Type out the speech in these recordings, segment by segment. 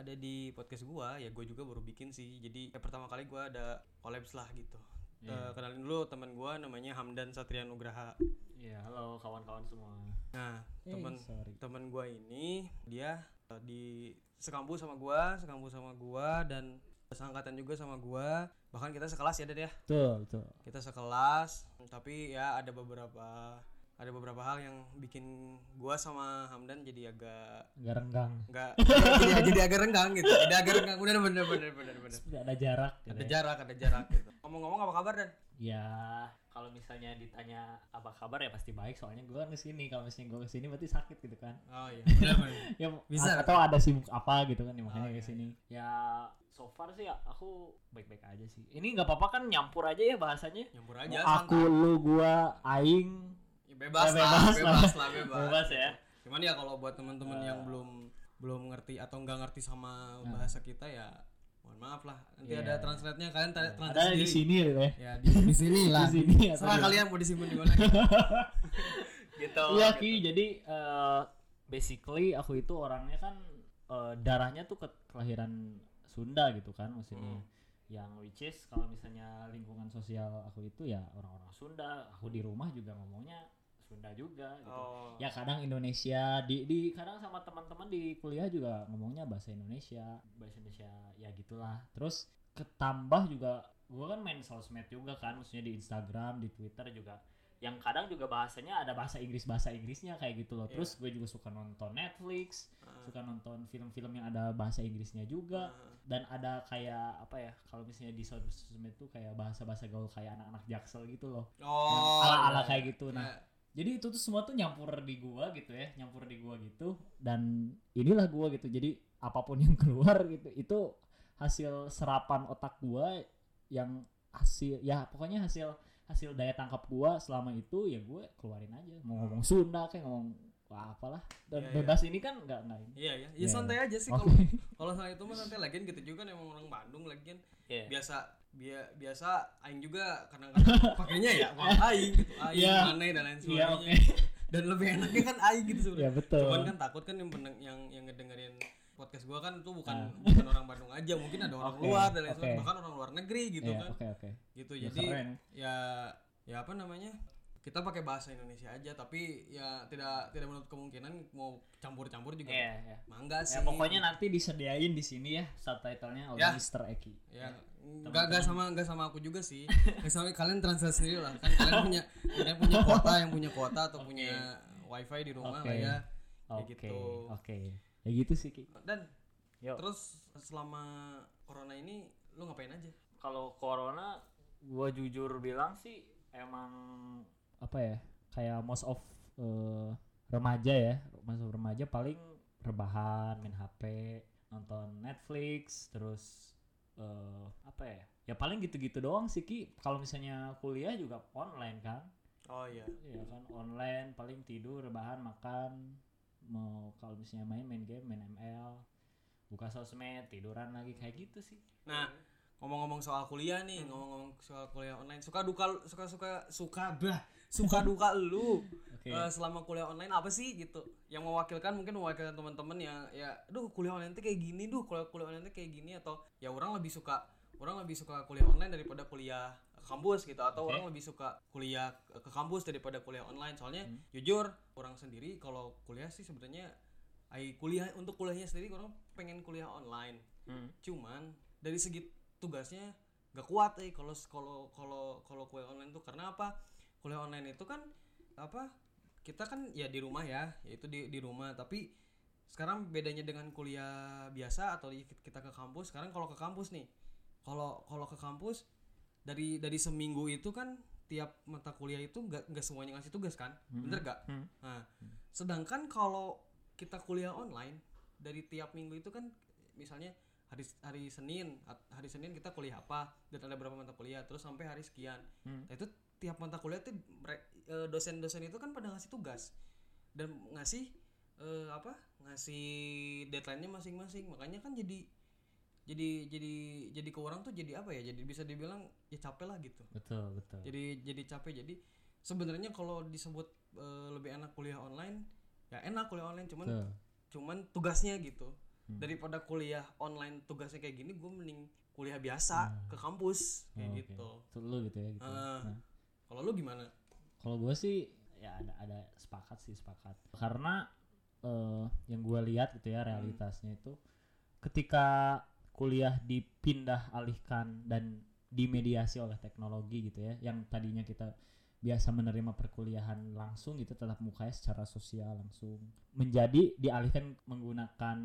ada di podcast gua ya gue juga baru bikin sih jadi ya, pertama kali gua ada collabs lah gitu Eh, kenalin dulu teman gua namanya Hamdan Satria Nugraha Iya, halo kawan-kawan semua. nah Eh, teman sorry. teman gua ini dia eh, di sekampus sama gua sekampus sama gua dan seangkatan juga sama gua bahkan kita sekelas ya Dad ya Betul, betul. kita sekelas tapi ya ada beberapa ada beberapa hal yang bikin gua sama Hamdan jadi agak Enggak renggang. nggak jadi, jadi agak renggang gitu jadi agak renggang bener bener bener bener bener Tidak ada jarak gitu ada ya. jarak ada jarak gitu ngomong-ngomong apa kabar dan Ya, Kalau misalnya ditanya apa kabar ya pasti baik soalnya gue kan ke sini. Kalau misalnya gue ke sini berarti sakit gitu kan. oh iya bener bener Ya, Bisa. atau ada sibuk apa gitu kan ya, makanya Oh, iya, ke sini. Ya so far sih ya, aku baik-baik aja sih. Ini nggak apa-apa kan nyampur aja ya bahasanya. nyampur aja Aku, santai. lu, gua, aing. Ya, bebas, Ya, lah bebas bebas, lah. lah bebas. Bebas ya. cuman ya kalau buat teman-teman yang belum belum ngerti atau nggak ngerti sama bahasa kita ya mohon maaf lah nanti Iya. ada translate-nya kalian tanya translate Ada di sini gitu ya. ya di, di sini lah Di sini atau serah di- kalian mau disimpan di mana Gitu. Iya Ki, jadi eh, basically aku itu orangnya kan eh, darahnya tuh ke- kelahiran Sunda gitu kan maksudnya. Yang which is kalau misalnya lingkungan sosial aku itu ya orang-orang Sunda, aku di rumah juga ngomongnya Sunda juga gitu. oh Ya kadang Indonesia di di kadang sama teman-teman di kuliah juga ngomongnya bahasa Indonesia, bahasa Indonesia ya gitulah. Terus ketambah juga gua kan main sosmed juga kan, maksudnya di Instagram, di Twitter juga yang kadang juga bahasanya ada bahasa Inggris bahasa Inggrisnya kayak gitu loh. Terus gue juga suka nonton Netflix, suka nonton film-film yang ada bahasa Inggrisnya juga dan ada kayak apa ya kalau misalnya di sosmed tuh kayak bahasa-bahasa gaul kayak anak-anak jaksel gitu loh. oh ala-ala iya. kayak gitu. Nah, Ya. Jadi itu tuh semua tuh nyampur di gua gitu ya, nyampur di gua gitu dan inilah gua gitu. Jadi apa pun yang keluar gitu itu hasil serapan otak gua yang hasil ya pokoknya hasil hasil daya tangkap gua selama itu ya gue keluarin aja mau ngomong Sunda kayak ngomong wah apalah. Dan Iya, iya. bebas ini kan nggak nggak ini. Iya ya, ya Iya. santai aja sih kalau kalau soal itu mah santai. Lagian gitu juga kan emang orang Bandung lagian Iya. biasa bia, biasa aing juga kadang-kadang pakainya ya wah aing gitu. Aing Iya. mana dan lain Iya, sebagainya. oke. dan lebih enaknya kan aing gitu sebenarnya. Ya betul. Cuman kan takut kan yang pendeng, yang yang ngedengerin podcast gua kan tuh bukan Ah. bukan orang Bandung aja. Mungkin ada orang Oke, luar dan lain sebagainya. Bahkan orang luar negeri gitu Iya, kan. oke oke. Gitu. Ya, jadi keren. ya ya apa namanya kita pakai bahasa Indonesia aja tapi ya tidak tidak menutup kemungkinan mau campur-campur juga Iya, iya. mangga sih ya pokoknya nanti disediain di sini ya subtitlenya oleh Ya. Mr. Eki ya nggak nggak sama nggak sama aku juga sih nggak sama kalian translate sendiri lah kan kalian punya kalian punya kuota yang punya kuota atau punya wifi di rumah Oke. lah ya oke kayak gitu oke ya gitu sih Ki dan Yuk. terus selama corona ini lu ngapain aja Kalau corona gua jujur bilang sih emang apa ya kayak most of eh, remaja ya most of remaja paling rebahan main HP nonton Netflix terus eh, apa ya ya paling gitu-gitu doang sih ki. Kalau misalnya kuliah juga online kan. Oh iya. Ya kan online paling tidur rebahan makan mau kalau misalnya main main game main ML buka sosmed tiduran lagi kayak gitu sih. Nah ngomong-ngomong soal kuliah nih ngomong-ngomong soal kuliah online suka duka suka suka suka bah suka duka lu Oke. eh, selama kuliah online apa sih gitu yang mewakilkan mungkin mewakilkan teman-teman yang ya duh kuliah online tuh kayak gini duh kuliah kuliah online tuh kayak gini atau ya orang lebih suka orang lebih suka kuliah online daripada kuliah kampus gitu atau Oke. orang lebih suka kuliah ke kampus daripada kuliah online soalnya jujur orang sendiri kalau kuliah sih sebenarnya ai kuliah untuk kuliahnya sendiri orang pengen kuliah online Hmm. cuman dari segi tugasnya gak kuat eh kalau kalau kalau kalau kuliah online tuh karena apa kuliah online itu kan apa kita kan ya di rumah ya yaitu di di rumah. Tapi sekarang bedanya dengan kuliah biasa atau kita ke kampus sekarang kalau ke kampus nih kalau kalau ke kampus dari dari seminggu itu kan tiap mata kuliah itu nggak nggak semuanya ngasih tugas kan? Bener gak Hmm. nah sedangkan kalau kita kuliah online dari tiap minggu itu kan misalnya hari hari Senin hari Senin kita kuliah apa dan ada berapa mata kuliah terus sampai hari sekian. Hmm. nah itu tiap mata kuliah tuh eh, dosen-dosen itu kan pada ngasih tugas. Dan ngasih eh, apa ngasih deadline-nya masing-masing. Makanya kan jadi jadi jadi jadi ke orang tuh jadi apa ya? Jadi bisa dibilang ya capek lah gitu. Betul betul. Jadi jadi capek. Jadi sebenarnya kalau disebut eh, lebih enak kuliah online ya enak kuliah online. Cuman Betul. cuman tugasnya gitu. Daripada kuliah online tugasnya kayak gini gue mending kuliah biasa ke kampus kayak Oh, gitu. Itu lu gitu ya gitu. Ah. Nah, kalau lu gimana? Kalau gue sih ya ada ada sepakat sih sepakat. Karena eh, yang gue lihat gitu ya realitasnya itu ketika kuliah dipindah alihkan dan dimediasi oleh teknologi gitu ya yang tadinya kita biasa menerima perkuliahan langsung gitu tetap mukanya secara sosial langsung menjadi dialihkan menggunakan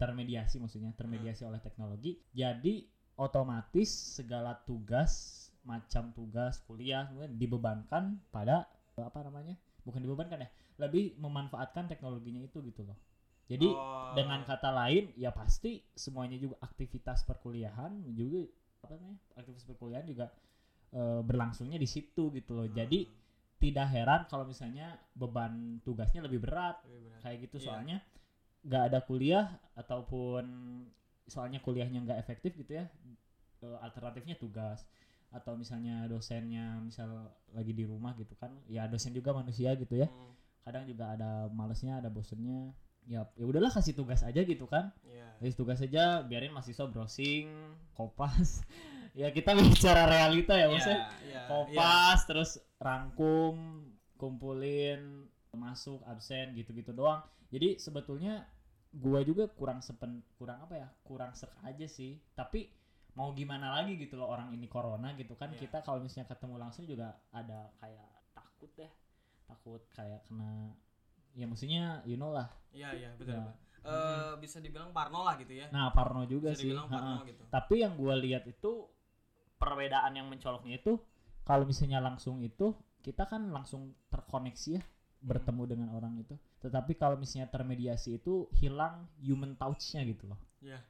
termediasi maksudnya termediasi oleh teknologi jadi otomatis segala tugas macam tugas kuliah kemudian dibebankan pada apa namanya bukan dibebankan ya lebih memanfaatkan teknologinya itu gitu loh jadi Oh. dengan kata lain ya pasti semuanya juga aktivitas perkuliahan juga apa namanya aktivitas perkuliahan juga eh, berlangsungnya di situ gitu loh jadi tidak heran kalau misalnya beban tugasnya lebih berat Lebih berat. kayak gitu Iya. soalnya nggak ada kuliah ataupun soalnya kuliahnya nggak efektif gitu ya eh, alternatifnya tugas atau misalnya dosennya misal lagi di rumah gitu kan ya dosen juga manusia gitu ya. Hmm, kadang juga ada malesnya ada bosennya. Ya ya udahlah kasih tugas aja gitu kan. Iya. kasih tugas aja biarin mahasiswa browsing kopas. Ya kita bicara realita ya maksudnya Iya, iya, kopas terus rangkum kumpulin masuk absen gitu-gitu doang. Jadi sebetulnya gua juga kurang sepen kurang apa ya kurang sek aja sih. Tapi mau gimana lagi gitu loh orang ini corona gitu kan. Iya. kita kalau misalnya ketemu langsung juga ada kayak takut deh. Takut kayak kena ya maksudnya you know lah. Iya iya betul Ya. Eh, bisa dibilang parno lah gitu ya. Nah parno juga bisa sih. parno gitu. Tapi yang gue lihat itu perbedaan yang mencoloknya itu kalau misalnya langsung itu kita kan langsung terkoneksi ya bertemu dengan orang itu. Tetapi kalau misalnya termediasi itu hilang human touch-nya gitu loh. Iya.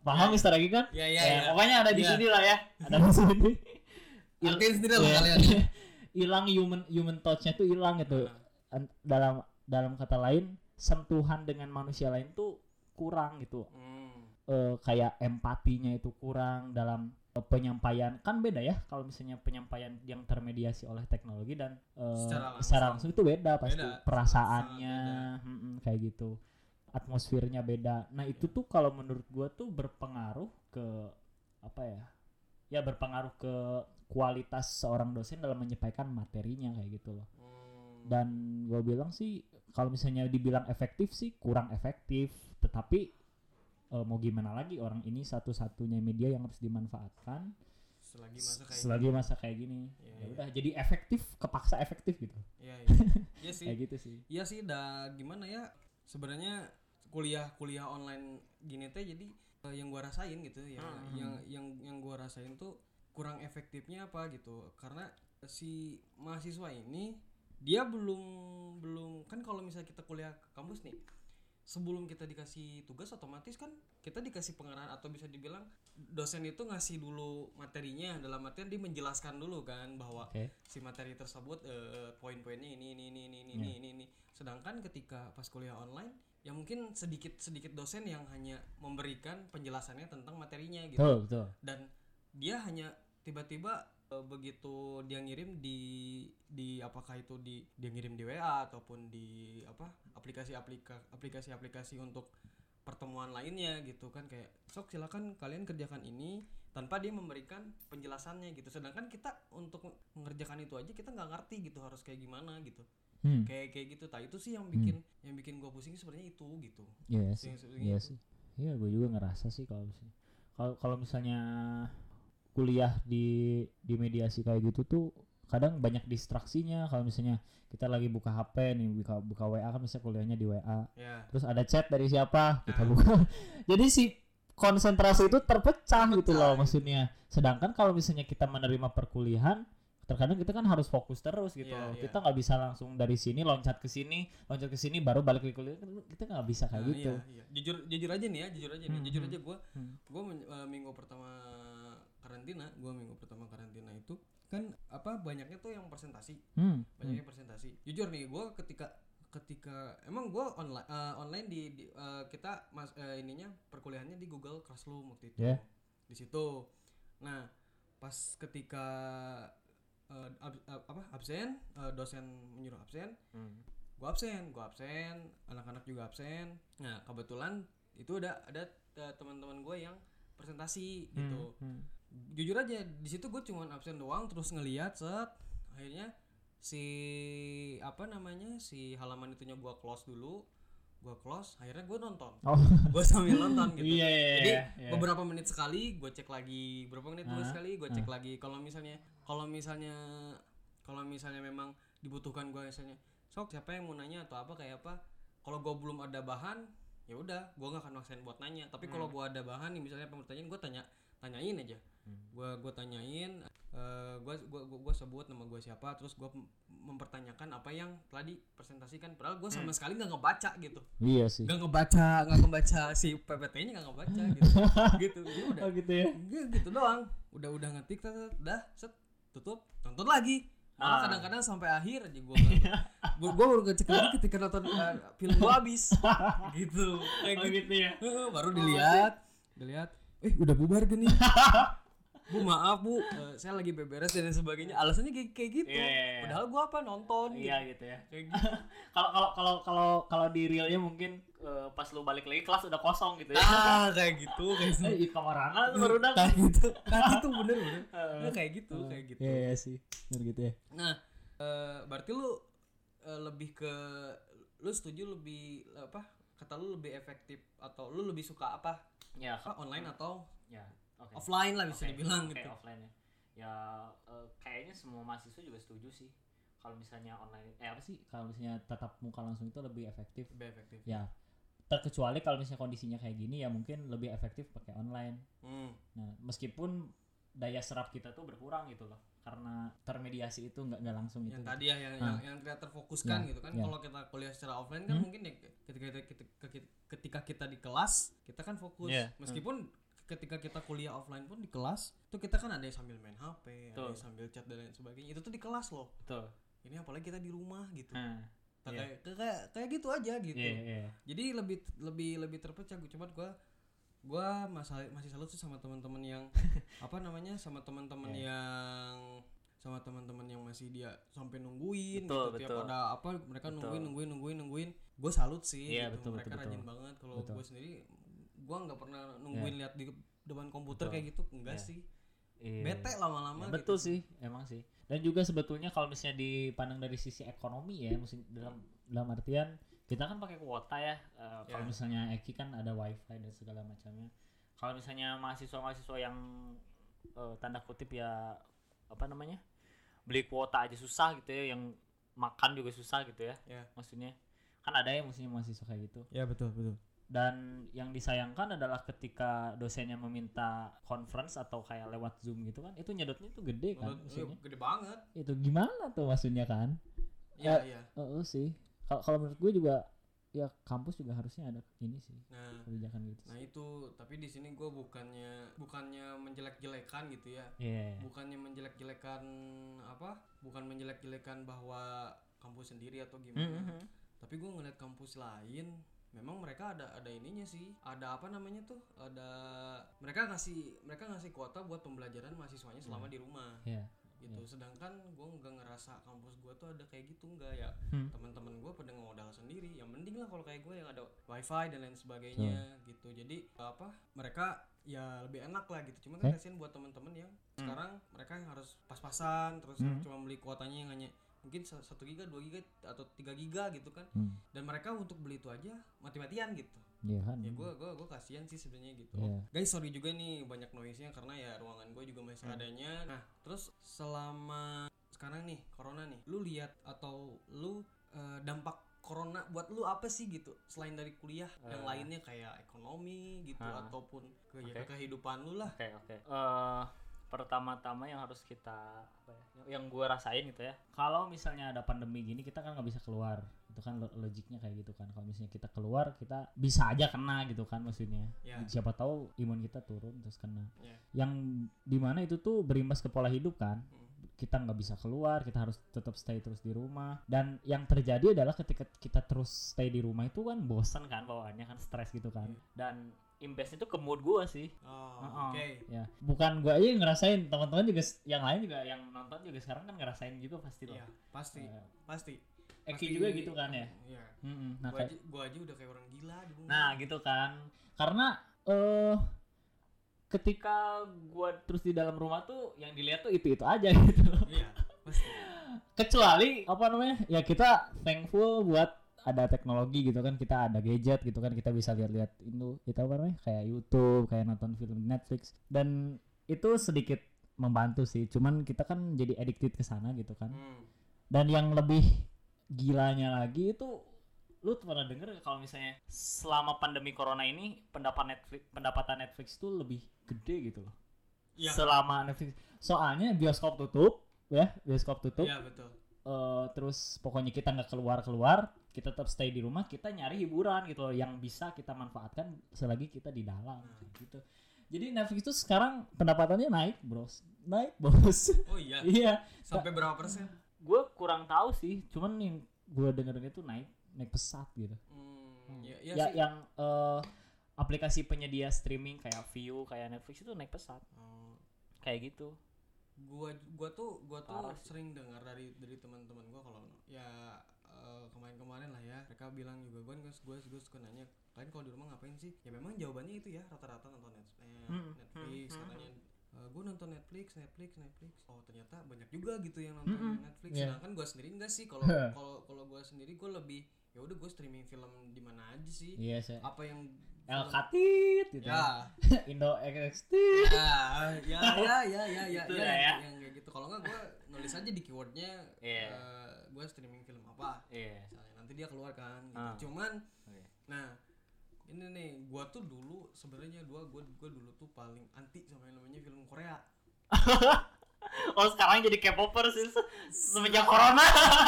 Paham Mister Agi kan? Iya iya Ya, iya. pokoknya ada di Iya. sini lah ya. Ada di sini. Artiin sendiri lah Iya. kalian. Hilang human human touch-nya tuh hilang gitu. Dalam dalam kata lain sentuhan dengan manusia lain tuh kurang gitu. Hmm, eh, kayak empatinya itu kurang dalam eh, penyampaian. Kan beda ya kalau misalnya penyampaian yang termediasi oleh teknologi dan eh, Secara secara, langsung. langsung itu beda pasti. Beda, perasaannya. Sangat mm-mm, kayak gitu atmosfernya beda. Nah itu tuh kalau menurut gua tuh berpengaruh ke apa ya ya berpengaruh ke kualitas seorang dosen dalam menyampaikan materinya kayak gitu loh. Hmm. dan gue bilang sih kalau misalnya dibilang efektif sih kurang efektif. Tetapi eh, mau gimana lagi orang ini satu-satunya media yang harus dimanfaatkan selagi masa kayak selagi masa kayak gini. Iya, ya iya. udah jadi efektif kepaksa efektif gitu. Iya iya. Iya sih. Kayak gitu sih. Iya sih, dah gimana ya? Sebenarnya kuliah kuliah online gini teh jadi uh, yang gua rasain gitu ya hmm. yang yang yang gua rasain tuh kurang efektifnya apa gitu karena si mahasiswa ini dia belum belum kan kalau misalnya kita kuliah ke kampus nih sebelum kita dikasih tugas otomatis kan kita dikasih pengarahan atau bisa dibilang dosen itu ngasih dulu materinya dalam artian dia menjelaskan dulu kan bahwa okay. si materi tersebut uh, poin-poinnya ini ini ini ini ini yeah. ini ini sedangkan ketika pas kuliah online ya mungkin sedikit sedikit dosen yang hanya memberikan penjelasannya tentang materinya gitu. Betul betul. Dan dia hanya tiba-tiba eh, begitu dia ngirim di di apakah itu di dia ngirim di WA ataupun di apa aplikasi aplika aplikasi aplikasi untuk pertemuan lainnya gitu kan kayak sok silakan kalian kerjakan ini tanpa dia memberikan penjelasannya gitu. Sedangkan kita untuk mengerjakan itu aja kita nggak ngerti gitu harus kayak gimana gitu hmm. Kayak kayak gitu. Tak itu sih yang bikin yang bikin gue pusing sebenarnya itu gitu. Iya Sih, sih sebenarnya iya sih. Iya gue juga ngerasa sih kalau misalnya kalau kalau misalnya kuliah di di mediasi kayak gitu tuh kadang banyak distraksinya. Kalau misalnya kita lagi buka HP nih buka buka WA kan misalnya kuliahnya di WA ya terus ada chat dari siapa? Kita Ah. buka. Jadi si konsentrasi itu terpecah gitu Terpecah. loh maksudnya. Sedangkan kalau misalnya kita menerima perkuliahan terkadang kita kan harus fokus terus gitu loh iya. kita nggak bisa langsung dari sini loncat ke sini loncat ke sini baru balik ke kuliah kita nggak bisa kayak Nah, gitu iya, iya. jujur jujur aja nih ya jujur aja nih Hmm, jujur hmm. aja gue Hmm. gue minggu pertama karantina gue minggu pertama karantina itu kan apa banyaknya tuh yang presentasi hmm. banyaknya presentasi jujur nih gue ketika ketika emang gue online online di, di, eh, kita mas eh, ininya perkuliahannya di Google Classroom waktu itu Yeah. di situ nah pas ketika eh, ab- ab- apa absen eh, dosen menyuruh absen. Hmm. gue absen gue absen anak-anak juga absen. Nah kebetulan itu ada ada teman-teman gue yang presentasi gitu. Hmm. jujur aja di situ gue cuman absen doang terus ngeliat set. Akhirnya si apa namanya si halaman itunya gue close dulu gue close akhirnya gue nonton. Oh. gue sambil nonton gitu. Iya, iya, jadi iya, iya. beberapa menit sekali gue cek lagi beberapa menit Ah, sekali gue cek lagi. Kalau misalnya kalau misalnya kalau misalnya memang dibutuhkan gue misalnya sok siapa yang mau nanya atau apa kayak apa? Kalau gue belum ada bahan ya udah gue nggak akan maksain buat nanya. Tapi kalau gue ada bahan nih misalnya pertanyaan gue tanya tanyain aja. Gue gue tanyain gue gue gue sebut nama gue siapa terus gue mempertanyakan apa yang telah dipresentasikan. Padahal gue sama sekali nggak ngebaca gitu. Iya sih. nggak ngebaca nggak ngebaca si PPT-nya nggak ngebaca gitu. Gitu ya udah Oh gitu ya. Gitu, gitu doang. Udah udah ngetik udah set tutup nonton lagi. Malah Ah. kadang-kadang sampai akhir aja gue gue gue baru ngecek lagi ketika nonton uh, film gue habis. Gitu. Kayak Oh gitu gitu ya. Heeh, baru dilihat dilihat eh udah bubar gini bu maaf bu eh, saya lagi beberes dan sebagainya alasannya kayak, kayak gitu Iya, iya, iya. padahal gua apa nonton Iya gitu. gitu ya. kayak gitu Kalau kalau kalau kalau kalau di realnya mungkin eh, pas lu balik lagi kelas udah kosong gitu ya. ah kayak gitu kayak gitu Eh, kamarana tuh baru udah. kayak gitu kayak gitu bener bener. Ya, kayak gitu kayak gitu Iya iya sih. Bener gitu ya. nah eh, berarti lu eh, lebih ke lu setuju lebih apa kata lu lebih efektif atau lu lebih suka apa Ya, apa online atau ya. Oke. offline lah bisa Oke, dibilang oke, gitu offline ya. Ya eh, kayaknya semua mahasiswa juga setuju sih. Kalau misalnya online eh apa sih? Kalau misalnya tatap muka langsung itu lebih efektif. lebih efektif Ya. Terkecuali kalau misalnya kondisinya kayak gini ya mungkin lebih efektif pakai online. hmm. Nah, meskipun daya serap kita tuh berkurang gitu loh karena termediasi itu nggak nggak langsung yang itu. tadi ya yang, Ah. yang yang tidak terfokuskan Ya, gitu kan ya. kalau kita kuliah secara offline kan Hmm. mungkin ya ketika kita, ketika, ketika kita di kelas kita kan fokus Iya. meskipun ketika kita kuliah offline pun di kelas itu kita kan ada yang sambil main HP ada yang sambil chat dan lain sebagainya itu tuh di kelas loh Betul. ini apalagi kita di rumah gitu Nah, Nah, iya. kayak, kayak kayak gitu aja gitu Iya, iya. jadi lebih lebih lebih terpecah gue cuman gua gua masih masih salut sih sama teman-teman yang apa namanya sama teman-teman Iya. yang sama teman-teman yang masih dia sampai nungguin Betul, gitu tiap ada apa mereka Betul. nungguin nungguin nungguin nungguin gue salut sih Iya, gitu. betul, mereka betul, rajin betul. banget kalau gue sendiri gue nggak pernah nungguin lihat di depan komputer Betul. kayak gitu enggak Iya. sih Iya. bete lama-lama Ya, gitu. betul sih, emang sih. Dan juga sebetulnya kalau misalnya dipandang dari sisi ekonomi ya, mesti dalam dalam artian kita kan pakai kuota ya. Ya. Kalau kalau misalnya Eki kan ada wifi dan segala macamnya. kalau misalnya mahasiswa-mahasiswa yang eh, tanda kutip ya apa namanya beli kuota aja susah gitu ya yang makan juga susah gitu ya Ya. maksudnya Kan ada yang mestinya mahasiswa kayak gitu. ya betul betul Dan yang disayangkan adalah ketika dosennya meminta conference atau kayak lewat Zoom gitu kan, itu nyedotnya itu gede kan iya, maksudnya. gede banget Itu gimana tuh maksudnya kan? ya Eh, iya Oh, sih. Kalau kalau menurut gue juga ya kampus juga harusnya ada ini sih nah kebijakan gitu. Nah itu, tapi di sini gue bukannya bukannya menjelek-jelekan gitu ya, Iya. bukannya menjelek-jelekan apa, bukan menjelek-jelekan bahwa kampus sendiri atau gimana. Mhm. Tapi gue ngeliat kampus lain, memang mereka ada ada ininya sih, ada apa namanya tuh, ada mereka ngasih mereka ngasih kuota buat pembelajaran mahasiswanya selama di rumah Iya. gitu. Sedangkan gue nggak ngerasa kampus gue tuh ada kayak gitu nggak ya. Hmm. Teman-teman gue pada ngemodal sendiri. Yang mending lah kalau kayak gue yang ada wifi dan lain sebagainya gitu. Jadi apa? Mereka ya lebih enak lah gitu. Cuma kan Eh? kasihan buat teman-teman yang sekarang mereka yang harus pas-pasan terus Hmm. cuma beli kuotanya yang hanya mungkin sa- satu giga, dua giga atau tiga giga gitu kan. Hmm. Dan mereka untuk beli itu aja mati-matian gitu Iya kan. ya gue gue gue kasihan sih sebenarnya gitu Iya. guys sorry juga nih banyak noise nya karena ya ruangan gue juga Hmm. masih adanya nah terus selama sekarang nih corona nih lu lihat atau lu eh, dampak corona buat lu apa sih gitu selain dari kuliah yang Eh. lainnya kayak ekonomi gitu Ah. ataupun ke ya, ke kehidupan lu lah Oke oke. Eh, pertama-tama yang harus kita apa ya, yang- gue rasain gitu ya. Kalau misalnya ada pandemi gini kita kan nggak bisa keluar. Itu kan lo- logiknya kayak gitu kan. Kalau misalnya kita keluar kita bisa aja kena gitu kan maksudnya. Ya. Siapa tahu imun kita turun terus kena. Ya. Yang di mana itu tuh berimbas ke pola hidup kan. Hmm. Kita nggak bisa keluar, kita harus tetap stay terus di rumah. Dan yang terjadi adalah ketika kita terus stay di rumah itu kan bosan kan bawaannya kan stres gitu kan. Dan imbasnya itu ke mood gue sih. oh, Heeh. oke Ya, bukan gua aja yang ngerasain, teman-teman juga yang lain juga yang nonton juga sekarang kan ngerasain juga pasti loh. Iya, pasti Eh, pasti Eki pasti- juga gitu kan ya Iya. Mm-mm. nah Gua kayak aja, gua aja udah kayak orang gila di bumi. Nah gitu kan Karena eh ketika gua terus di dalam rumah tuh yang dilihat tuh itu itu aja gitu Iya, pasti. kecuali apa namanya ya kita thankful buat ada teknologi gitu kan kita ada gadget gitu kan kita bisa lihat-lihat itu itu apa namanya kayak YouTube kayak nonton film Netflix dan itu sedikit membantu sih cuman kita kan jadi addicted ke sana gitu kan Hmm. dan yang lebih gilanya lagi itu lu pernah denger kalau misalnya selama pandemi corona ini pendapat Netflix pendapatan Netflix tuh lebih gede gitu loh Iya. selama Netflix soalnya bioskop tutup ya bioskop tutup Iya, betul. Eh, terus pokoknya kita nggak keluar keluar kita tetap stay di rumah kita nyari hiburan gitu loh yang bisa kita manfaatkan selagi kita di dalam gitu. Jadi Netflix itu sekarang pendapatannya naik bros. Naik bos. Oh iya. iya. Sampai berapa persen? gue kurang tahu sih cuman yang gue dengerin itu naik naik pesat gitu. Hmm, ya, ya, ya sih. yang eh, aplikasi penyedia streaming kayak View kayak Netflix itu naik pesat. Oh, kayak gitu gua gua tuh gua tuh Parah sering dengar dari dari teman-teman gua kalau ya eh, kemarin-kemarin lah ya mereka bilang juga gua gua gua, gua suka nanya kalian kalau di rumah ngapain sih? Ya memang jawabannya itu ya rata-rata nonton eh, Hmm, Netflix hmm, katanya "Eh, gua nonton Netflix Netflix Netflix oh ternyata banyak juga gitu yang nonton Mm-mm. Netflix Iya. sedangkan gua sendiri enggak sih kalau kalau kalau gua sendiri gua lebih ya udah gua streaming film di mana aja sih iya sih apa yang El Katit gitu ya Indo XT ya ya ya ya ya ya, Gitu ya, lah ya. yang kayak gitu kalau nggak gue nulis aja di keywordnya Iya. gue streaming film apa iya misalnya nanti dia keluar kan gitu. Ah. cuman Oke. nah ini nih gue tuh dulu sebenarnya dua gue gue dulu tuh paling anti sama yang namanya film Korea oh sekarang jadi K-popper sih se- semenjak corona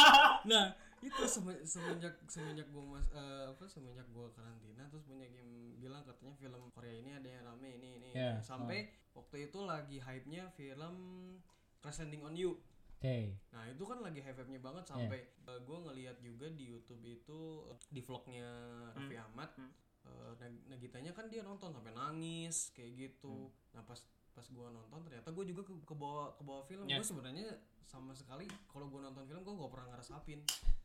nah itu seme- semenjak semenjak gue mas eh, apa semenjak gue karantina terus banyak yang bilang katanya film Korea ini ada yang rame ini ini. Iya, sampai waktu itu lagi hype nya film Crash Landing on You oke Nah itu kan lagi hype-nya banget sampai gue ngeliat juga di YouTube itu eh, di vlognya Raffi Ahmad. Hmm. Nag- Nagitanya kan dia nonton sampai nangis kayak gitu. Nah pas pas gue nonton ternyata gue juga ke, ke bawah ke bawah film. Ya. Gue sebenarnya sama sekali kalau gue nonton film gue gak pernah ngerasapin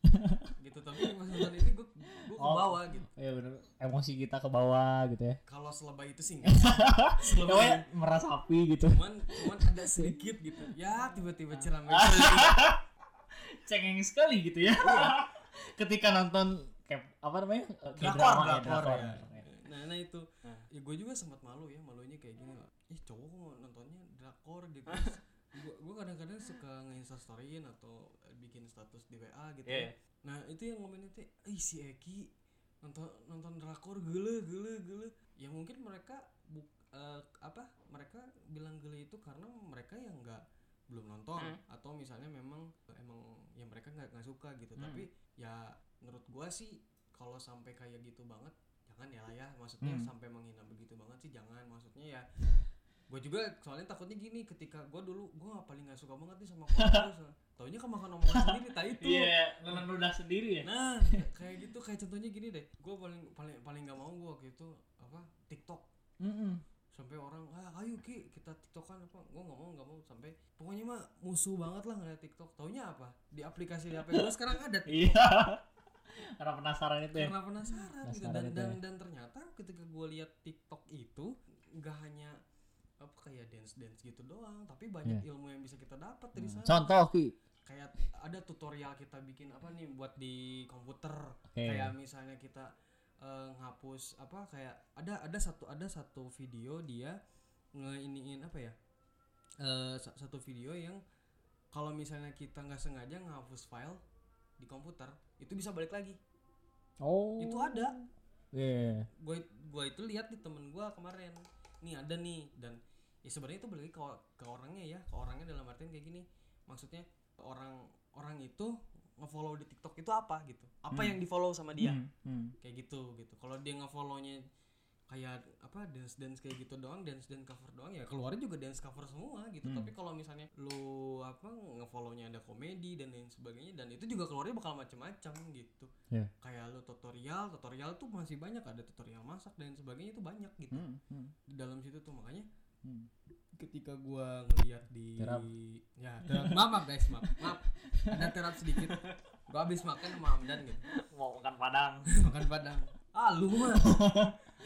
gitu tapi pas nonton ini gue gue ke Oh. bawah gitu. Iya bener emosi kita ke bawah gitu ya Kalau selebay itu sih enggak. selebay merasapi gitu cuman cuman ada sedikit gitu. Ya tiba-tiba ceramah. cengeng sekali gitu ya ketika nonton kayak apa namanya Eh, drakor, drama ya, drakor drakor. ya. Nah, nah itu. Nah. Ya gue juga sempat malu ya, malunya kayak gini lah. Ih, cowok kok nontonnya drakor gitu. Gua kadang-kadang suka nge-insta storyin atau bikin status di WA gitu. Iya. ya. Nah, itu yang komennya teh, "Ih, si Eki nonton nonton drakor gele gele gele." Ya mungkin mereka buk eh, apa? Mereka bilang gele itu karena mereka yang enggak belum nonton Hmm. atau misalnya memang emang ya mereka nggak nggak suka gitu Hmm. tapi ya menurut gua sih kalau sampai kayak gitu banget jangan ya lah ya. Maksudnya Hmm. sampai menghina begitu banget sih jangan. Maksudnya ya gue juga soalnya takutnya gini ketika gua dulu gua paling nggak suka banget nih sama terus taunya kemakan omongan sendiri tak itu. Iya nelan ludah sendiri ya. Nah kayak gitu kayak contohnya gini deh. Gua paling paling paling nggak mau gua waktu itu apa TikTok. Mm-mm. sampai orang ah ayo ki kita tiktokan apa? Gue nggak mau nggak mau. Sampai pokoknya mah musuh banget lah ngeliat tiktok. Taunya apa? Di aplikasi di hp gue sekarang ada. TikTok. Karena penasaran itu ya karena penasaran gitu Penasaran dan itu dan, ya. dan ternyata ketika gue lihat tiktok itu nggak hanya apa kayak dance dance gitu doang tapi banyak Iya. ilmu yang bisa kita dapat dari sana contoh ki kayak ada tutorial kita bikin apa nih buat di komputer Oke. kayak misalnya kita eh, ngapus apa kayak ada ada satu ada satu video dia ngeiniin apa ya sa- satu video yang kalau misalnya kita nggak sengaja ngapus file di komputer itu bisa balik lagi. Oh. Itu ada. Iya. Gue gue itu lihat di temen gue kemarin. Nih ada nih. Dan ya sebenarnya itu balik ke, ke orangnya ya. Ke orangnya dalam artian kayak gini. Maksudnya orang orang itu ngefollow di TikTok itu apa gitu. Apa Hmm. yang di follow sama dia. Hmm, hmm. kayak gitu gitu. Kalau dia ngefollownya kayak apa dance dance kayak gitu doang dance dance cover doang ya keluarnya juga dance cover semua gitu Hmm. tapi kalau misalnya lu apa ngefollownya ada komedi dan lain sebagainya dan itu juga keluarnya bakal macem-macem gitu Iya. kayak lu tutorial tutorial tuh masih banyak ada tutorial masak dan sebagainya itu banyak gitu Hmm, hmm. di dalam situ tuh makanya Hmm. ketika gua ngeliat di Terap. ya terap maaf, maaf guys maaf maaf ada terap sedikit gua habis makan sama Hamdan gitu mau makan padang makan padang ah lu mah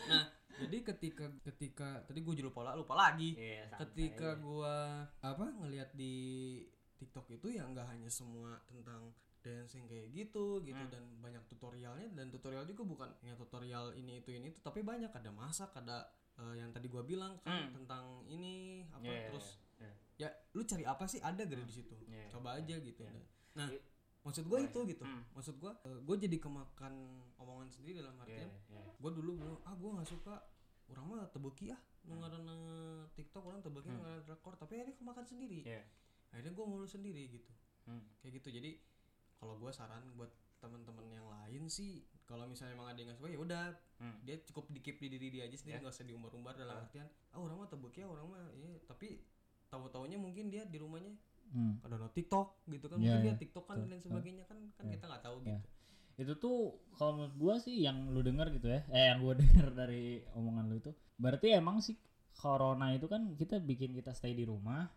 nah jadi ketika ketika tadi gue lupa la- lupa lagi Iya, santai. ketika gua apa ngelihat di TikTok itu ya nggak hanya semua tentang dancing kayak gitu gitu Hmm. dan banyak tutorialnya dan tutorial juga bukan hanya tutorial ini itu ini itu tapi banyak ada masak ada eh, yang tadi gua bilang kan Hmm. tentang ini apa Iya, iya, terus iya. ya lu cari apa sih ada gak di situ Iya, coba aja gitu iya. nah maksud gua Boleh. itu gitu Hmm. maksud gua gue jadi kemakan omongan sendiri dalam Iya, artian iya. gue dulu bilang ah gue nggak suka orang mah tebeki ah nu ngaranna TikTok orang tebeki Hmm. hmm. rekor tapi akhirnya kemakan sendiri Iya. akhirnya gue mulu sendiri gitu Hmm. kayak gitu jadi kalau gue saran buat teman-teman yang lain sih kalau misalnya emang ada yang nggak suka ya udah Hmm. dia cukup dikip di diri dia aja sendiri Ya. nggak usah diumbar-umbar dalam Ah. artian ah orang mah tebeki ah orang mah iya tapi tahu-taunya mungkin dia di rumahnya Hmm. ada no TikTok gitu kan Iya, mungkin iya. dia TikTok kan dan sebagainya kan kan Iya. kita nggak tahu Iya. gitu itu tuh kalau menurut gua sih yang lu denger gitu ya eh yang gua denger dari omongan lu itu berarti emang sih corona itu kan kita bikin kita stay di rumah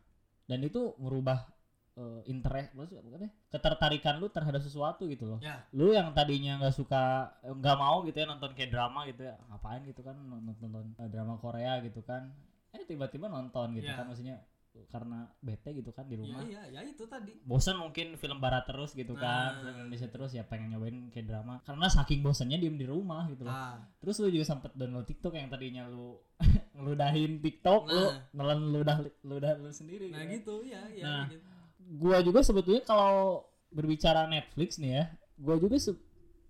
dan itu merubah eh, interest maksudnya bukan ya, ketertarikan lu terhadap sesuatu gitu loh ya lu yang tadinya nggak suka eh, nggak mau gitu ya nonton kayak drama gitu ya ngapain gitu kan nonton, nonton eh, drama Korea gitu kan eh tiba-tiba nonton gitu Iya. kan maksudnya karena bete gitu kan di ya rumah iya ya itu tadi bosan mungkin film barat terus gitu kan Nah. film Indonesia terus ya pengen nyobain kayak drama karena saking bosannya diem di rumah gitu loh ah terus lu juga sempet download TikTok yang tadinya lu ngeludahin TikTok lu Nah. nelen ludah ludah lu sendiri nah gitu. gitu ya ya Nah. gitu. gua juga sebetulnya kalau berbicara Netflix nih ya gua juga se-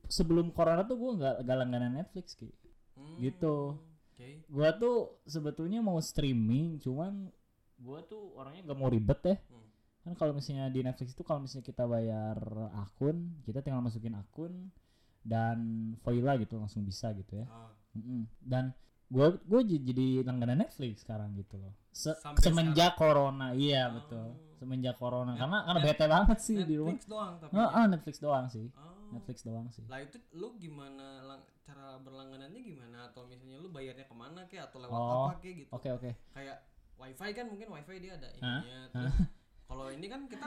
sebelum corona tuh gua nggak nggak langganan Netflix ki Hmm, Gitu. oke gua tuh sebetulnya mau streaming cuman gua tuh orangnya nggak mau ribet ya. Hmm. kan kalau misalnya di Netflix itu kalau misalnya kita bayar akun kita tinggal masukin akun dan Voila gitu langsung bisa gitu ya. Ah. Mm-mm. dan gua j- jadi langganan Netflix sekarang gitu loh. Se- Sampai semenjak corona iya Oh. betul. Semenjak corona Net- karena karena bete banget sih di rumah. Netflix doang tapi Ah, ah, Netflix doang sih. Oh. Netflix doang sih. Lah itu lu gimana lang- cara berlangganannya gimana? Atau misalnya lu bayarnya ke mana kek? Atau lewat Oh, apa kek gitu? oke oke. Kayak wifi kan mungkin wifi dia ada ininya terus kalau ini kan kita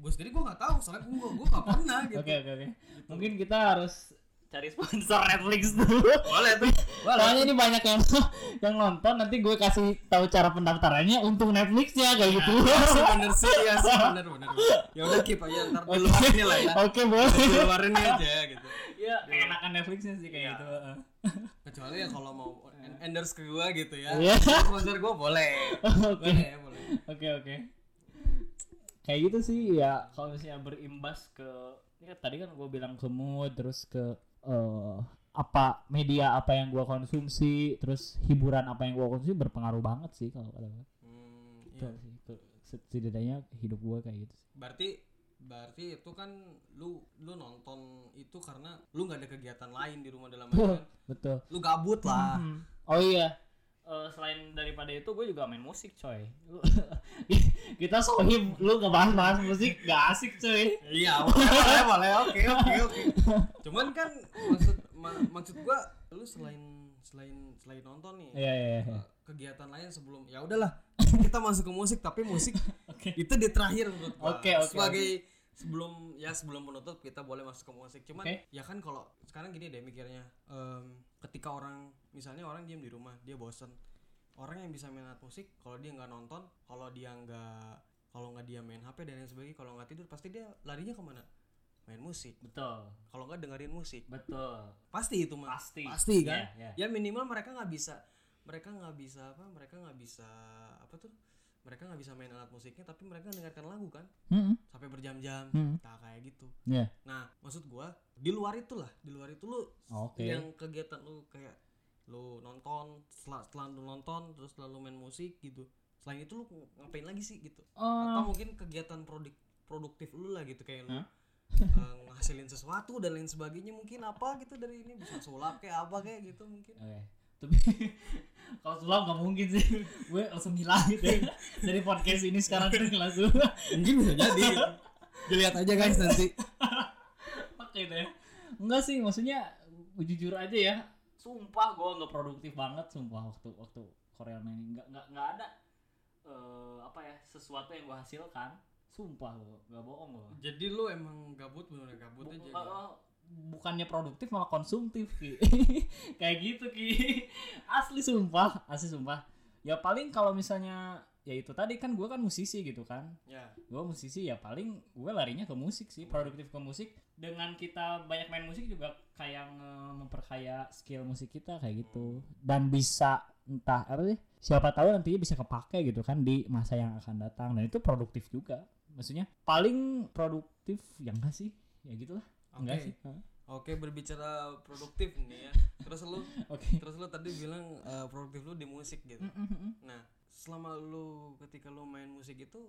gue sendiri gue nggak tahu soalnya gue gue nggak pernah gitu. Oke oke oke. Mungkin kita harus cari sponsor Netflix dulu. Boleh tuh. Soalnya ini banyak yang yang nonton nanti gue kasih tahu cara pendaftarannya untuk Netflixnya kayak gitu. Iya sih bener sih ya sih bener bener ya udah keep aja ntar di luar ini lah ya. Oke boleh. di luar ini aja gitu. Ya enakan Netflixnya sih kayak Iya. gitu. kecuali ya kalau mau endorse ke gue gitu ya Iya. sponsor gue boleh Oke boleh boleh oke oke. Kayak gitu sih ya kalau misalnya berimbas ke ini kan tadi kan gue bilang ke mood terus ke eh, apa media apa yang gue konsumsi terus hiburan apa yang gue konsumsi berpengaruh banget sih kalau kata gue. hmm, iya. sih setidaknya hidup gue kayak gitu. sih. berarti berarti itu kan lu lu nonton itu karena lu nggak ada kegiatan lain di rumah dalam Betul. lu gabut lah Hmm. Oh iya. Eh, selain daripada itu gue juga main musik coy. Kita sohib lu ngebahas-bahas musik gak asik coy. iya boleh boleh oke oke oke cuman kan maksud ma- maksud gua lu selain selain selain nonton nih Iya iya iya. eh, kegiatan lain sebelum ya udahlah kita masuk ke musik tapi musik Oke. itu di terakhir menurut Oke, oke, sebagai sebelum ya sebelum penutup kita boleh masuk ke musik cuman Oke. ya kan kalau sekarang gini deh mikirnya em, ketika orang misalnya orang diem di rumah dia bosen orang yang bisa main alat musik kalau dia nggak nonton kalau dia nggak kalau nggak dia main HP dan lain sebagainya kalau nggak tidur pasti dia larinya ke mana main musik Betul. kalau nggak dengerin musik Betul. pasti itu mah Pasti. pasti kan Iya, iya. ya minimal mereka nggak bisa mereka nggak bisa apa mereka nggak bisa apa tuh mereka nggak bisa main alat musiknya tapi mereka dengarkan lagu kan Hmm. sampai berjam-jam Hmm. nah kayak gitu Iya. nah maksud gua di luar itulah di luar itu lu Oke. yang kegiatan lu kayak lu nonton setelah, setelah lu nonton terus lalu main musik gitu selain itu lu ngapain lagi sih gitu atau mungkin kegiatan produk produktif lu lah gitu kayak lu Hah? eh, ngasilin sesuatu dan lain sebagainya mungkin apa gitu dari ini bisa sulap kayak apa kayak gitu mungkin Oke. Tapi kalau sulap gak mungkin sih. gue langsung ngilang gitu ya. Dari podcast ini sekarang tuh langsung mungkin bisa jadi dilihat aja guys nanti pakai deh. Enggak sih, maksudnya jujur aja ya. Sumpah gue nggak produktif banget sumpah waktu waktu Korea ini nggak nggak nggak ada eh, apa ya sesuatu yang gue hasilkan sumpah lo nggak bohong lo Jadi lu emang gabut bener gabut Bu- aja. eh, bukannya produktif malah konsumtif ki. Kayak gitu ki. Asli sumpah. Asli sumpah. Ya paling kalau misalnya ya itu tadi kan gue kan musisi gitu kan. Ya. gue musisi ya paling gue larinya ke musik sih produktif ke musik. Dengan kita banyak main musik juga kayak memperkaya skill musik kita kayak gitu. Dan bisa entah apa sih siapa tahu nantinya bisa kepake gitu kan di masa yang akan datang. Dan itu produktif juga. Maksudnya paling produktif ya enggak sih? Ya gitulah enggak Oke. sih? Oke berbicara produktif nih ya. Terus lu oke terus lu tadi bilang eh, produktif lu di musik gitu. Mm, mm, mm. Nah, selama lu ketika lu main musik itu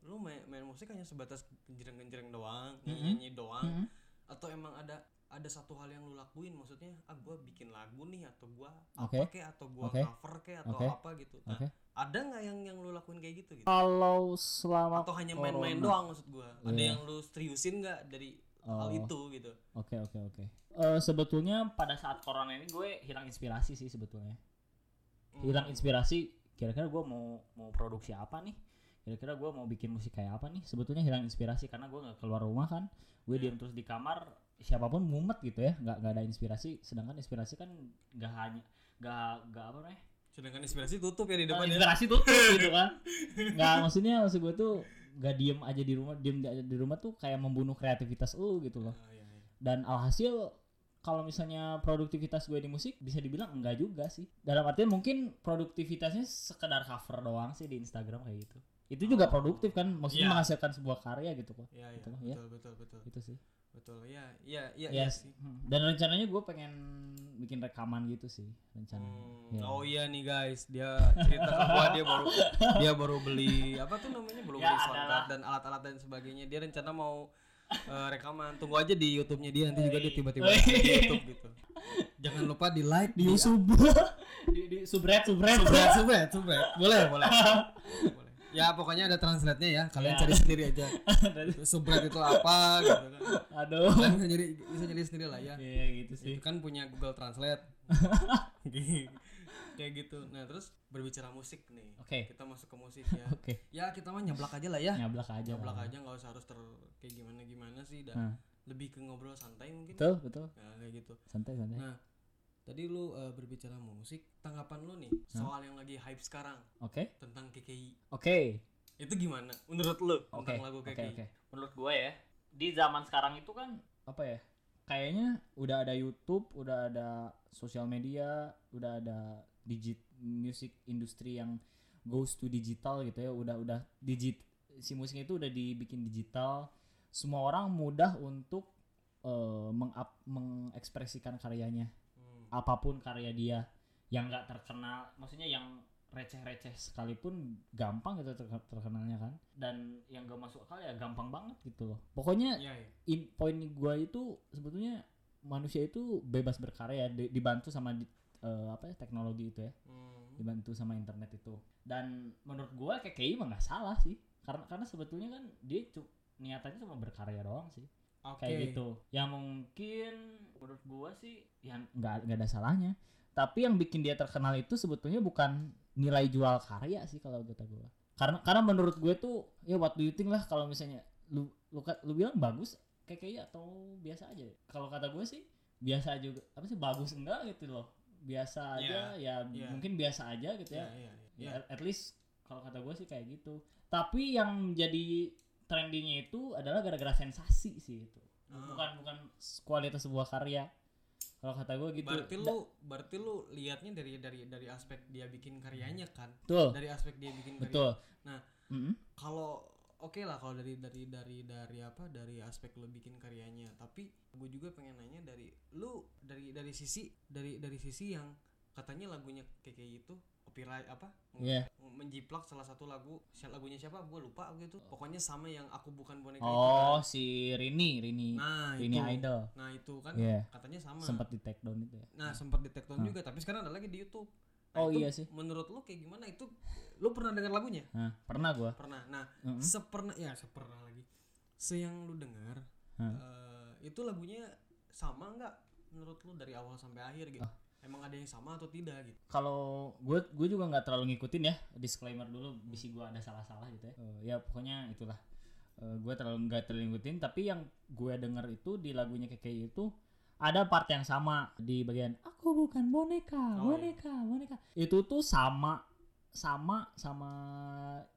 lu main, main musik hanya sebatas genjreng-genjreng doang, nyanyi doang Mm-mm. atau emang ada ada satu hal yang lu lakuin maksudnya ah gua bikin lagu nih atau gua Oke. apa kek atau gua Oke. cover kek atau Oke. apa gitu. Nah, Oke. ada nggak yang yang lu lakuin kayak gitu gitu? kalau selama Atau hanya main-main doang maksud gua? Ada Iya. yang lu seriusin nggak dari hal Oh. itu gitu? Oke oke oke. Eh, sebetulnya pada saat corona ini gue hilang inspirasi sih sebetulnya. Hilang Hmm. inspirasi. Kira-kira gue mau mau produksi apa nih? Kira-kira gue mau bikin musik kayak apa nih? Sebetulnya hilang inspirasi karena gue nggak keluar rumah kan. Gue Iya. diam terus di kamar. Siapa pun mumet gitu ya. Nggak nggak ada inspirasi. Sedangkan inspirasi kan nggak hanya nggak nggak apa namanya? Sedangkan inspirasi tutup ya di Nah, depan ya. inspirasi tuh gitu kan. Nggak maksudnya maksud gue tuh nggak diem aja di rumah diem aja di rumah tuh kayak membunuh kreativitas lu gitu loh Ah, iya, iya. dan alhasil kalau misalnya produktivitas gue di musik bisa dibilang enggak juga sih dalam artian mungkin produktivitasnya sekedar cover doang sih di Instagram kayak gitu itu juga Oh. produktif kan maksudnya Iya. menghasilkan sebuah karya gitu kok Iya, iya, Betul, betul, ya. betul, betul, itu sih betul. Iya, iya, iya, ya iya sih. dan rencananya gue pengen bikin rekaman gitu sih rencananya Hmm, Ya. Oh iya nih guys, dia cerita ke gua dia baru dia baru beli apa tuh namanya baru Ya, beli soundcard dan alat-alat dan sebagainya. Dia rencana mau eh, rekaman. Tunggu aja di YouTube-nya dia nanti juga dia tiba-tiba di YouTube gitu. Jangan lupa di like di YouTube di, di subred subred subscribe, subscribe, subscribe. Boleh, boleh. boleh. Ya pokoknya ada translate-nya ya. Kalian Ya. cari sendiri aja. Subscribe itu apa gitu kan. aduh Kalian bisa nyari bisa nyari sendiri lah ya. Iya gitu sih Itu kan punya Google Translate. Kayak gitu. Nah, terus berbicara musik nih. Oke. Kita masuk ke musik ya. oke ya, kita mah nyablak aja lah ya. nyablak aja Nyablak lah. aja nggak usah harus ter kayak gimana gimana sih dan Nah, lebih ke ngobrol santai mungkin. betul betul Ya, kayak gitu. santai santai Nah, tadi lu eh, berbicara musik, tanggapan lu nih soal yang lagi hype sekarang. Oke. Tentang KKI. oke. Itu gimana? Menurut lu oke. tentang lagu KKI? oke. Menurut gue ya di zaman sekarang itu kan apa ya? Kayaknya udah ada YouTube udah ada sosial media udah ada digit music industry yang goes to digital gitu ya. Udah udah digit si musiknya itu udah dibikin digital. Semua orang mudah untuk eh, mengap mengekspresikan karyanya. Apa pun karya dia yang nggak terkenal maksudnya yang receh-receh sekalipun gampang gitu ter- terkenalnya kan. Dan yang gak masuk akal ya gampang banget gitu loh. Pokoknya Iya, iya. in, poin gua itu sebetulnya manusia itu bebas berkarya di- dibantu sama di- eh, apa ya teknologi itu ya. Hmm. dibantu sama internet itu. Dan menurut gua KKI mah nggak salah sih. Karena karena sebetulnya kan dia niatannya cuma berkarya doang sih Oke. kayak gitu. Yang mungkin menurut gua sih yang nggak nggak ada salahnya. Tapi yang bikin dia terkenal itu sebetulnya bukan nilai jual karya sih kalau kata gua. Karena karena menurut gue tuh ya what do you think lah kalau misalnya lu lu lu bilang bagus kayak kayak atau biasa aja. Kalau kata gue sih biasa juga apa sih bagus enggak gitu loh. Biasa aja ya iya. mungkin biasa aja gitu Iya, ya iya, iya. ya at least kalau kata gue sih kayak gitu. Tapi yang jadi trendingnya itu adalah gara-gara sensasi sih itu Ah. bukan bukan kualitas sebuah karya kalau kata gue gitu Berarti lu berarti lu liatnya dari dari dari aspek dia bikin karyanya kan? betul Dari aspek dia bikin karya. betul Nah, Mm-mm. kalau oke lah kalau dari dari dari dari apa dari aspek lu bikin karyanya tapi gue juga pengen nanya dari lu dari dari sisi dari dari sisi yang katanya lagunya KKI itu copyright apa Iya. menjiplak salah satu lagu lagunya siapa gue lupa gitu pokoknya sama yang aku bukan boneka itu oh kan. si Rini Rini nah Rini itu Idol nah itu kan Iya. katanya sama sempat di take down itu ya nah sempat di take down Hah. juga tapi sekarang ada lagi di YouTube Nah, Oh, itu iya sih. menurut lu kayak gimana itu lu pernah dengar lagunya nah, pernah gua pernah nah Mm-mm. sepernah ya sepernah lagi se yang lu dengar Hah. eh, itu lagunya sama nggak menurut lu dari awal sampai akhir gitu Ah. Emang ada yang sama atau tidak gitu kalau gue gue juga nggak terlalu ngikutin ya disclaimer dulu bisi gue ada salah-salah gitu ya Eh, ya pokoknya itulah gue terlalu nggak terlalu ngikutin tapi yang gue denger itu di lagunya KKI itu ada part yang sama di bagian aku bukan boneka Oh, iya. boneka boneka itu tuh sama sama sama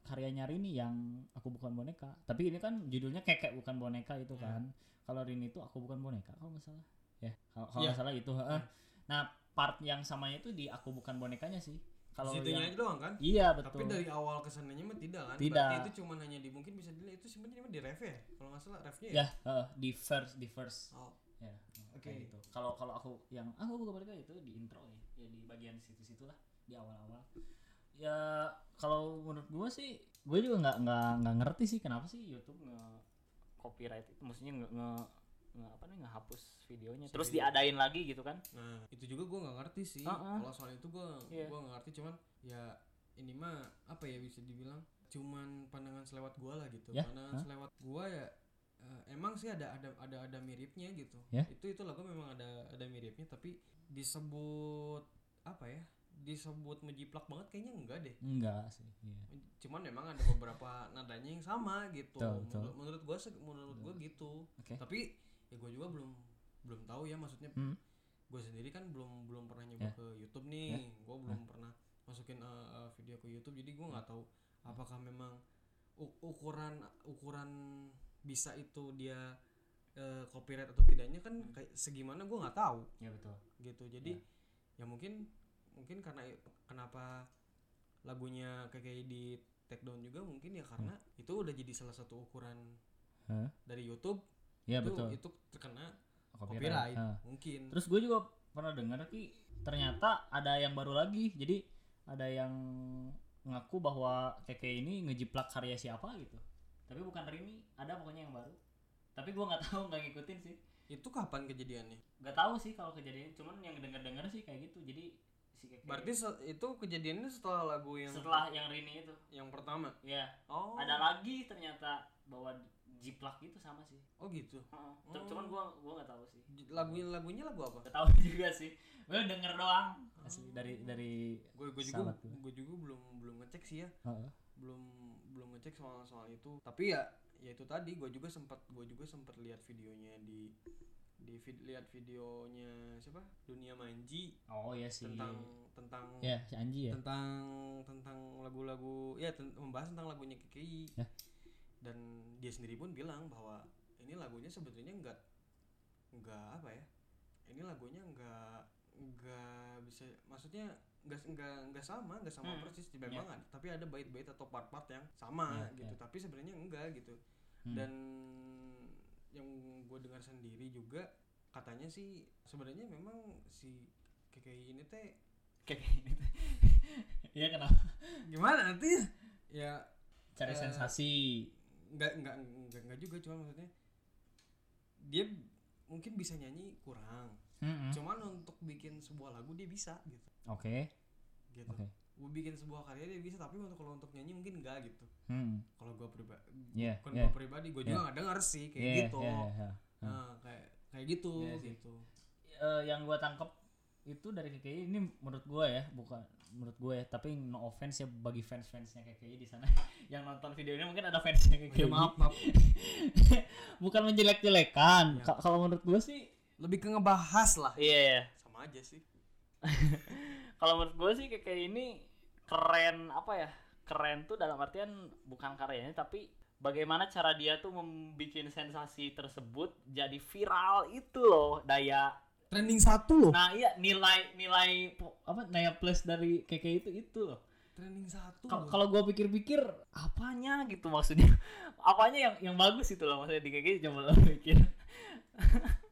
karyanya Rini yang aku bukan boneka tapi ini kan judulnya kekek bukan boneka itu Iya. kan kalau Rini itu aku bukan boneka kalau nggak salah ya kalau kalau Iya. nggak salah itu heeh. nah part yang samanya itu di aku bukan bonekanya sih. Kalau Situnya yang aja doang kan? Iya betul. tapi dari awal ke sananya mah tidak kan? Tidak. berarti itu cuma hanya di mungkin bisa dilihat itu sebenarnya di ref ya? Kalau nggak salah refnya ya? Heeh, di first di first. Oh. Ya Oke. kayak gitu. Kalau kalau aku yang aku bukan boneka itu di intro ya. Ya di bagian situ-situ lah di awal-awal. Ya kalau menurut gua sih gue juga nggak nggak nggak ngerti sih kenapa sih YouTube nge copyright itu. Maksudnya nge, nge- apa nih ngehapus videonya terus video. diadain lagi gitu kan nah itu juga gue nggak ngerti sih Heeh. kalau soal itu gue Iya. gua nggak ngerti cuman ya ini mah apa ya bisa dibilang cuman pandangan selewat gue lah gitu Ya, pandangan hah? selewat gue ya eh, emang sih ada ada ada ada miripnya gitu Ya. itu itu lagu memang ada ada miripnya tapi disebut apa ya disebut menjiplak banget kayaknya enggak deh enggak sih iya. cuman memang ada beberapa nadanya yang sama gitu Betul, betul. menurut menurut gue menurut gue gitu oke tapi ya gue juga belum belum tahu ya maksudnya. Hmm. gue sendiri kan belum belum pernah nyoba Ya. ke YouTube nih. Gue belum pernah masukin uh, uh, video ke YouTube jadi gue nggak tahu apakah memang ukuran ukuran bisa itu dia uh, copyright atau tidaknya kan kayak segimana gue nggak tahu. Ya betul. Gitu. Jadi ya. mungkin mungkin karena kenapa lagunya kayak di take down juga mungkin ya karena itu udah jadi salah satu ukuran Hah? dari YouTube ya itu betul itu terkena copyright, copyright mungkin Terus gue juga pernah dengar ki ternyata ada yang baru lagi. Jadi ada yang ngaku bahwa Keke ini ngejiplak karya siapa gitu. Tapi bukan Rini, ada pokoknya yang baru. Tapi gue nggak tahu nggak ngikutin sih. itu kapan kejadiannya Nggak tahu sih kalau kejadian. Cuman yang denger-denger sih kayak gitu. Jadi si Keke berarti se- itu kejadiannya setelah lagu yang setelah yang Rini itu, yang pertama ya oh ada lagi ternyata bahwa jiplak gitu sama sih. oh gitu Heeh. Oh. Cuman gue gua nggak tahu sih. Lagunya lagunya lagu apa Gak tahu juga sih. Gue denger doang. Asli dari dari gue gue juga gue juga belum belum ngecek sih ya Heeh. belum belum ngecek soal soal itu tapi ya ya itu tadi gue juga sempat gue juga sempat lihat videonya di di vid- lihat videonya siapa dunia manji Oh iya sih. tentang tentang ya si Anji ya. tentang tentang lagu-lagu ya ten- membahas tentang lagunya KKI Ya. Dan dia sendiri pun bilang bahwa ini lagunya sebetulnya enggak enggak apa ya ini lagunya enggak enggak bisa maksudnya enggak enggak enggak sama enggak sama Hmm. persis memang ada tapi ada bait-bait atau part-part yang sama Ya, gitu ya. tapi sebenarnya enggak gitu Hmm. dan yang gue dengar sendiri juga katanya sih sebenarnya memang si KKI ini teh Kayak gini. Iya kenapa? gimana nanti ya? ya Cari Eh, sensasi. Nggak nggak nggak nggak juga cuma maksudnya dia mungkin bisa nyanyi kurang Mm-mm. cuman untuk bikin sebuah lagu dia bisa gitu Oke. gitu Oke. Gua bikin sebuah karya dia bisa tapi untuk kalau untuk nyanyi mungkin enggak gitu Hmm. kalau gua pribadi Iya. bukan iya. gua pribadi gua juga nggak dengar sih kayak Iya, gitu iya, iya. Nah, kayak kayak gitu Iya sih. gitu Eh, yang gua tangkep itu dari KKI ini menurut gua ya, bukan menurut gue ya, tapi no offense ya bagi fans-fansnya KKI di sana. Yang nonton video ini mungkin ada fansnya KKI. ya maaf maaf. Bukan menjelek-jelekan. Ka- Kalau menurut gua sih lebih ke ngebahas lah. Iya iya. Sama aja sih. Kalau menurut gue sih kayak ini keren apa ya keren tuh dalam artian bukan karyanya tapi bagaimana cara dia tuh membuat sensasi tersebut jadi viral itu loh daya trending satu loh. Nah iya nilai nilai apa Naya Plus dari KKI itu itu loh. trending satu. Kalau gua pikir-pikir apanya gitu maksudnya? Apanya yang yang bagus itu loh maksudnya di gitu coba lo pikir.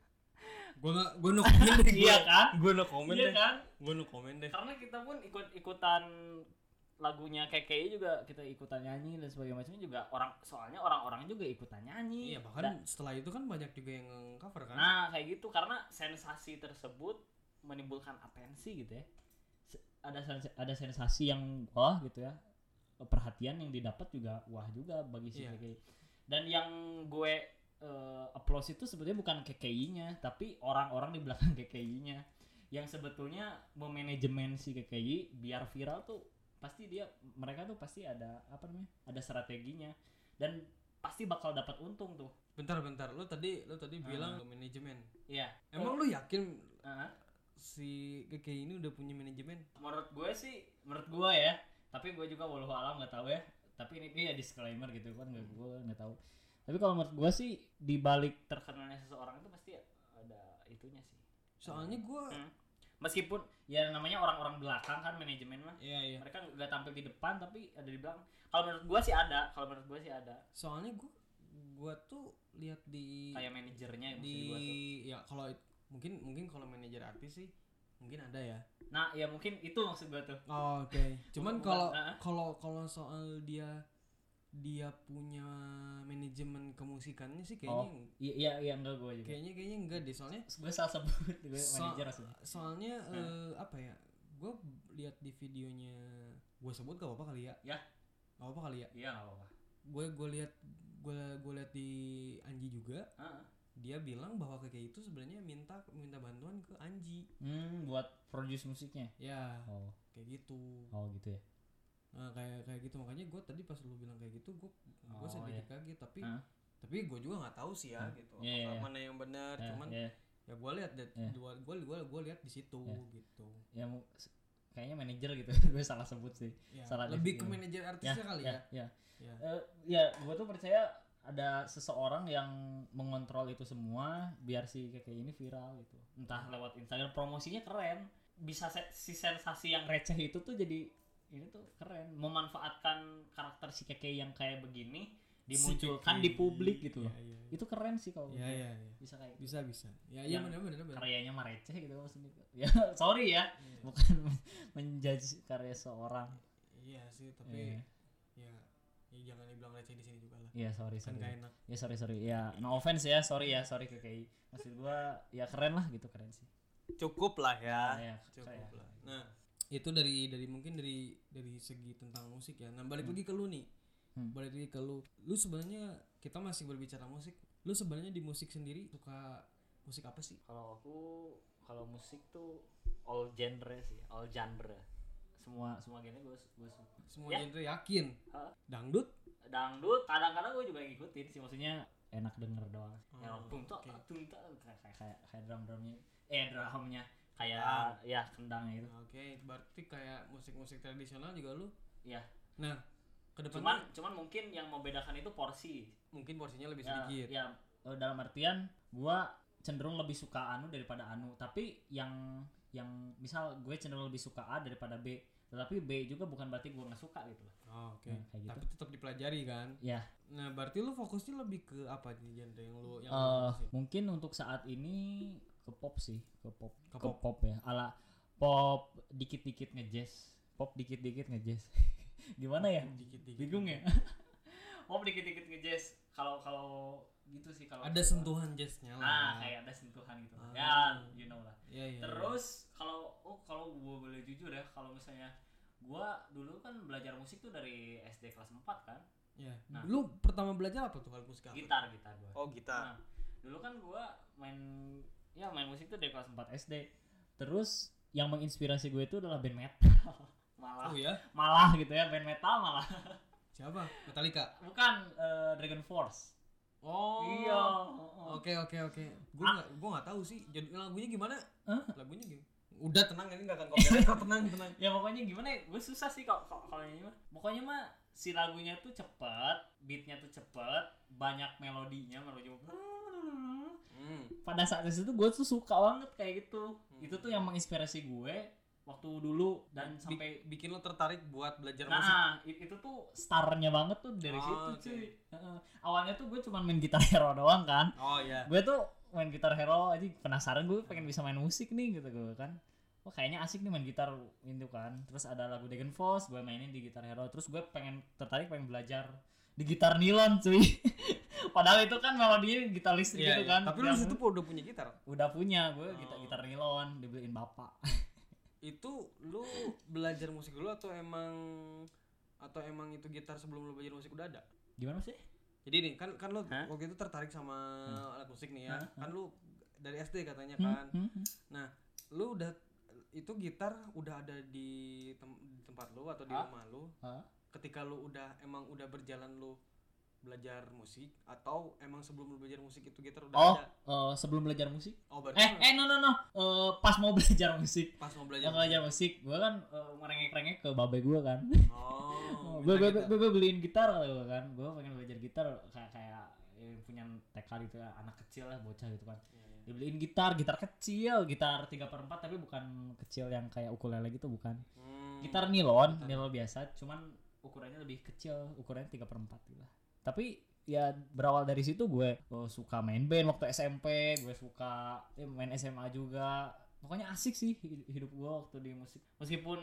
Gua nggak gua no komen deh iya kan? gua no komen iya deh. kan? Gua no komen deh. Karena kita pun ikut ikutan lagunya KKI juga kita ikutan nyanyi dan sebagainya macamnya juga orang soalnya orang-orang juga ikutan nyanyi iya bahkan setelah itu kan banyak juga yang cover kan Nah, kayak gitu karena sensasi tersebut menimbulkan atensi gitu ya. ada ada sensasi yang wah gitu ya. Perhatian yang didapat juga wah juga bagi si Iya. KKI. Dan yang gue eh, applause itu sebetulnya bukan KKI-nya, tapi orang-orang di belakang KKI-nya. yang sebetulnya memanajemen si KKI biar viral tuh pasti dia mereka tuh pasti ada apa namanya ada strateginya. Dan pasti bakal dapat untung tuh. Bentar bentar. Lu tadi lu tadi Ah. bilang manajemen. Iya. Emang lu yakin Ah, si keke ini udah punya manajemen? Menurut gue sih menurut gue ya. Tapi gue juga walau alam nggak tahu ya. Tapi ini, ini ya disclaimer gitu kan nggak gue nggak tahu. Tapi kalau menurut gue sih di balik terkenalnya seseorang itu pasti ada itunya sih. Soalnya gua Hmm. Meskipun ya namanya orang-orang belakang kan manajemen mah. Iya iya. Mereka nggak tampil di depan tapi ada di belakang. Kalau menurut gue sih ada kalau menurut gue sih ada. Soalnya gua gua tuh lihat di kayak manajernya di gua tuh. ya kalau mungkin mungkin kalau manajer artis sih mungkin ada ya. Nah ya mungkin itu maksud gue tuh. Oh, oke. Cuman Bukan- kalau kalau kalau soal dia dia punya manajemen kemusikannya sih kayaknya oh iya iya iya enggak gue juga. Kayaknya kayaknya enggak deh soalnya gue salah sebut gue So- manajer maksudnya soalnya eh, apa ya gue lihat di videonya gue sebut gak apa-apa kali ya? Ya. gak apa-apa kali ya? Iya nggak apa-apa. Gue gue lihat gue gue lihat di Anji juga. Ah. dia bilang bahwa kakek itu sebenarnya minta minta bantuan ke Anji. Hmm buat produce musiknya? Ya oh. kayak gitu. Oh gitu ya nah, kayak kayak gitu. Makanya gue tadi pas lu bilang kayak gitu gue gue Oh, sedikit kaget. Tapi Hah? tapi gue juga nggak tahu sih ya Hmm. gitu. Iya, iya, apakah iya. mana yang benar? Ya, cuman ya, ya gue lihat Iya. dua gue gue gue lihat di situ Iya. gitu. Ya kayaknya manajer gitu. Gue salah sebut sih. Ya, Salah lebih ke manajer artisnya kali ya, ya? ya. Eh, ya gue tuh percaya ada seseorang yang mengontrol itu semua biar si kayak ini viral gitu. Entah lewat Instagram. Promosinya keren. Bisa se- si sensasi yang receh itu tuh jadi ini tuh keren memanfaatkan karakter si keke yang kayak begini dimunculkan Si di publik gitu loh Iya, iya, iya. itu keren sih kalau Iya iya gue. iya. bisa kayak gitu. Bisa bisa. Ya iya Yang benar benar benar. karyanya mah receh gitu maksudnya ya sorry ya Iya. bukan menjudge karya seorang Iya sih tapi Iya. ya ya jangan dibilang receh di sini juga lah. Iya sorry Kan sorry enak. ya sorry sorry ya no offense ya sorry ya sorry ke KI maksud gua ya keren lah gitu keren sih Cukup lah ya. Nah, ya, Cukup saya. lah. Nah, itu dari dari mungkin dari dari segi tentang musik ya. Nah, balik lagi ke lu nih. Hmm. Balik lagi ke lu. Lu sebenarnya kita masih berbicara musik. Lu sebenarnya di musik sendiri suka musik apa sih? kalau aku kalau musik tuh all genre sih all genre semua semua genre gue gue suka Semua Ya. genre yakin. Hah? Dangdut? dangdut kadang-kadang gue juga ngikutin sih maksudnya enak denger doang Oh, yang tung kayak kayak kayak kayak drum drumnya eh drumnya kayak Ah. ya kendangnya itu Oke, berarti kayak musik-musik tradisional juga lu. Iya. Nah, ke depan cuman cuman mungkin yang membedakan itu porsi mungkin porsinya lebih ya, sedikit. ya eh, dalam artian gua cenderung lebih suka anu daripada anu tapi yang yang misal gue cenderung lebih suka A daripada B tetapi B juga bukan berarti gue nggak suka gitu loh Oh, oke. Nah, kayak gitu. Tapi tetap dipelajari kan. ya Nah, berarti lu fokusnya lebih ke apa nih genre yang lu yang lu eh, mungkin untuk saat ini ke pop sih ke pop Ke ke, pop. pop. ya ala pop dikit-dikit ngejazz pop dikit-dikit ngejazz gimana ya Dikit-dikit. bingung ya pop dikit-dikit ngejazz kalau kalau gitu sih kalau Ada sentuhan jazznya lah. ah kayak ada sentuhan gitu Ah. ya you know lah Iya, iya. terus kalau oh kalau gue boleh jujur ya kalau misalnya gua dulu kan belajar musik tuh dari SD kelas 4 kan Iya. Nah. Lu pertama belajar apa tuh hal musik apa? gitar gitar gua Oh gitar. Nah, dulu kan gua main ya main musik tuh dari kelas 4 SD. Terus yang menginspirasi gue itu adalah band metal. malah Oh ya? malah gitu ya, band metal malah. Siapa? Metallica. Bukan eh, Dragon Force. Oh. Iya. Oke oke oke. Gue nggak gue nggak tahu sih. Jadi lagunya gimana? Hah? Lagunya gimana? Udah tenang ini nggak akan copyright kok tenang tenang. Ya pokoknya gimana ya? Gue susah sih kalau kalau kalau ini mah. Pokoknya mah si lagunya tuh cepet, beatnya tuh cepet, banyak melodinya, melodi Hmm. pada saat itu gue tuh suka banget kayak gitu Hmm. itu tuh yang menginspirasi gue waktu dulu dan Bi- sampai bikin lo tertarik buat belajar musik. nah i- itu tuh startnya banget tuh dari Oh, situ oke. cuy awalnya tuh gue cuma main gitar hero doang kan Oh iya. gue tuh main gitar hero aja penasaran gue pengen bisa main musik nih gitu gue kan Wah kayaknya asik nih main gitar itu kan Terus ada lagu Dragon Force gue mainin di gitar hero Terus gue pengen tertarik pengen belajar di gitar nilon cuy Padahal itu kan melodinya gitar listrik Iya, gitu iya. kan Tapi lu situ udah punya gitar. udah punya gue gitar Oh. gitar nilon dibeliin bapak Itu lu belajar musik dulu atau emang atau emang itu gitar sebelum lu belajar musik udah ada? gimana sih Jadi nih kan kan lu Hah? waktu itu tertarik sama alat musik nih ya. Hah? Kan lu dari SD katanya Hmm, kan. hmm, hmm. Nah, lu udah itu gitar udah ada di, tem- di tempat lu atau di Hah? rumah lu Hah? Ketika lu udah emang udah berjalan lu belajar musik atau emang sebelum lu belajar musik itu gitar udah Oh, ada eh, sebelum belajar musik? oh berarti Eh, eh no no no. Eh, pas mau belajar musik. pas mau belajar Yang belajar musik, gue kan uh, merengek-rengek ke babe gue kan. oh gue minta gue gitar. gue beliin gitar gue kan. Gue pengen belajar gitar kayak kayak yang punya TK gitu ya, anak kecil lah bocah gitu kan. Iya, iya. Dibeliin gitar, gitar kecil, gitar 3 per 4 tapi bukan kecil yang kayak ukulele gitu bukan. Hmm. Gitar nilon, Gitar. nilon biasa, cuman ukurannya lebih kecil, ukurannya 3 per 4 gitu lah. Tapi ya berawal dari situ gue oh, suka main band waktu SMP, gue suka eh, main SMA juga. Pokoknya asik sih hid- hidup gue waktu di musik. Meskipun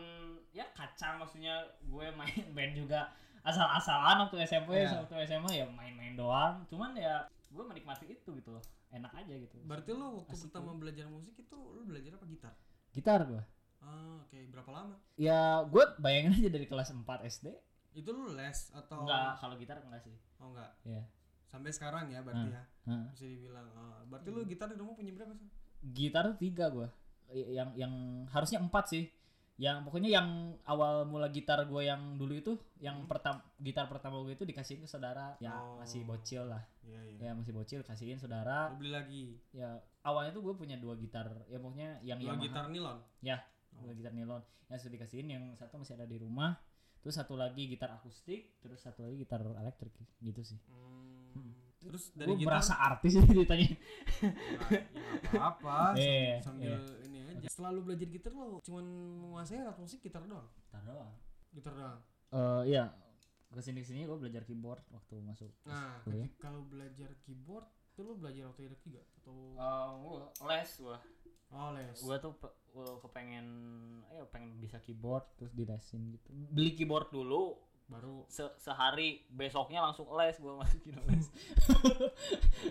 ya kacang maksudnya gue main band juga asal-asalan waktu SMP, Iya. waktu SMA ya main-main doang. Cuman ya gue menikmati itu gitu loh. Enak aja gitu. berarti lu waktu Asik pertama belajar musik itu lu belajar apa gitar Gitar gue. ah oke berapa lama Ya gue bayangin aja dari kelas 4 SD. Itu lu les atau Enggak, kalau gitar enggak sih. oh enggak. Iya. sampai sekarang ya berarti Hmm. ya? Heeh. bisa dibilang ah, berarti lu gitar di rumah punya berapa sih gitar tuh tiga gue yang yang harusnya empat sih. Yang pokoknya yang awal mula gitar gue yang dulu itu yang Hmm. pertama gitar pertama gue itu dikasihin ke saudara. Ya Oh. masih bocil lah. Iya iya. Ya masih bocil kasihin saudara. Lu beli lagi? Ya awalnya tuh gue punya dua gitar. Ya pokoknya yang dua Yamaha, gitar nilon? Ya, Oh. dua gitar nilon. Yang sudah dikasihin yang satu masih ada di rumah terus satu lagi gitar akustik terus satu lagi gitar elektrik gitu sih. Hmm. terus dari gue gitar berasa artis sih ditanya ya, apa Iya, sambil iya. ini aja. Setelah lu belajar gitar lu cuman menguasai alat musik gitar doang? Gitar doang. Gitar doang? Eh iya. Ke sini sini gue belajar keyboard waktu masuk nah kalau belajar keyboard itu lu belajar waktu ada tiga atau Eh, les gua. Oh les. Gua tuh pe- gua kepengen ya pengen bisa keyboard terus dilesin gitu. Beli keyboard dulu baru se sehari. Besoknya langsung les gua masukin les.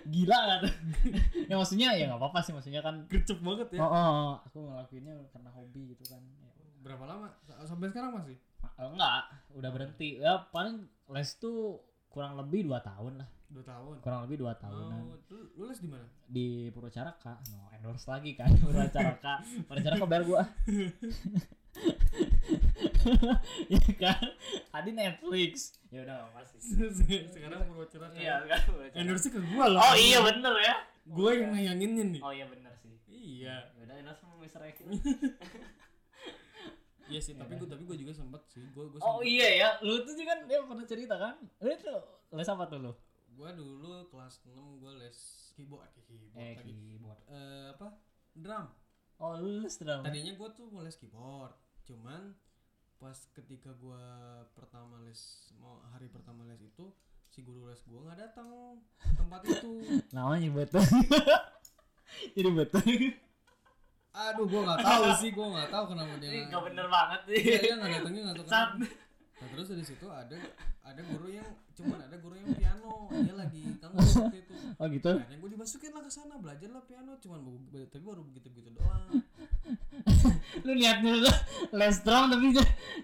Gila kan? Ya maksudnya ya nggak apa-apa sih maksudnya kan gercep banget ya. Oh, oh, aku ngelakuinnya karena hobi gitu kan ya. berapa lama? S- sampai sekarang masih? Ma- enggak udah berhenti. Ya paling les tuh kurang lebih dua tahun lah. Dua tahun? Kurang lebih dua tahunan. Oh, lu, lu les di mana? Di Purwacaraka. No endorse lagi kan Purwacaraka. Purwacaraka bayar gua. Ya kan? Tadi Netflix. Ya udah sih. Sekarang Purwacaraka iya kan endorse ke gua loh. Oh iya bener ya. Gua yang nayanginnya nih. Oh iya bener sih. Iya. Ya udah endorse sama. Eki iya sih tapi gua tapi gua juga sempet sih gua gua oh sempet- iya ya? Lu tuh juga kan dia pernah cerita kan? Lu itu les apa tuh lu? Gua dulu kelas 6 gua les keyboard eh, keyboard eh keyboard. Eh, apa? Drum. Oh lu les drama tadinya gua tuh mau les keyboard cuman pas ketika gua pertama les mau hari pertama les itu si guru les gua nggak datang ke tempat itu. Namanya betul. Jadi betul aduh gua nggak tahu sih gua nggak tahu kenapa dia ini nggak bener banget sih. Iya dia nggak datangnya nggak tahu kenapa nah terus dari situ ada ada guru yang cuman ada guru yang piano. Dia lagi kanggu waktu itu. Oh gitu? Akhirnya gue dimasukin lah ke sana belajar lah piano. Cuman tapi baru begitu begitu doang. Lu lihat dulu les drum tapi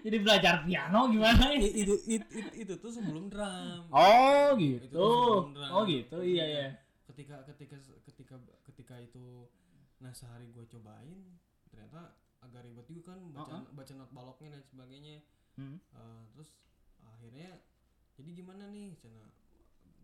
jadi belajar piano gimana? Ini I- itu it- it- itu tuh sebelum drum. Oh Itu gitu drum. oh gitu. Iya iya. Ketika ketika ketika ketika itu nah sehari gue cobain ternyata agak ribet juga kan baca Uh-uh. baca not baloknya dan sebagainya. Hmm. Eh, terus akhirnya jadi gimana nih? Cina.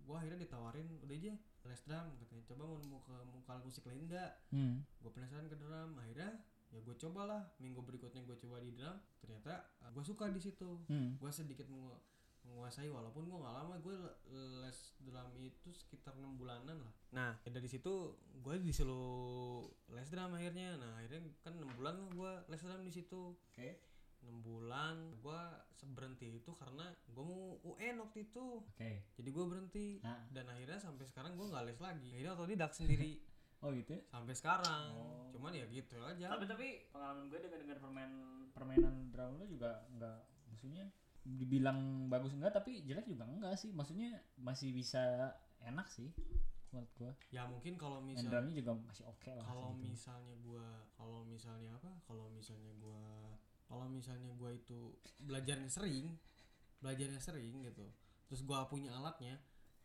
Gua akhirnya ditawarin udah aja les drum katanya. Coba mau mau ke mau ke musik lain enggak Hmm. gue penasaran ke drum. Akhirnya ya gue cobalah. Minggu berikutnya gue coba di drum. Ternyata gue suka di situ. Hmm. gue sedikit mengu- menguasai walaupun gue nggak lama gue les drum itu sekitar enam bulanan lah nah ya dari situ gue disuruh les drum akhirnya nah akhirnya kan enam bulan lah gue les drum di situ Oke. enam bulan gue berhenti itu karena gue mau UN waktu itu Oke. jadi gue berhenti Nah. dan akhirnya sampai sekarang gue nggak les lagi akhirnya otodidak sendiri Oh gitu ya? sampai sekarang Oh. cuman ya gitu aja tapi tapi pengalaman gue dengan dengar permain Permainan drum lu juga enggak maksudnya dibilang bagus enggak tapi jelek juga enggak sih. Maksudnya masih bisa enak sih menurut gua. ya mungkin kalau Dan misal drumnya juga masih oke lah. kalau segitu. misalnya gua kalau misalnya apa kalau misalnya gua kalau misalnya gua itu belajarnya sering belajarnya sering gitu terus gua punya alatnya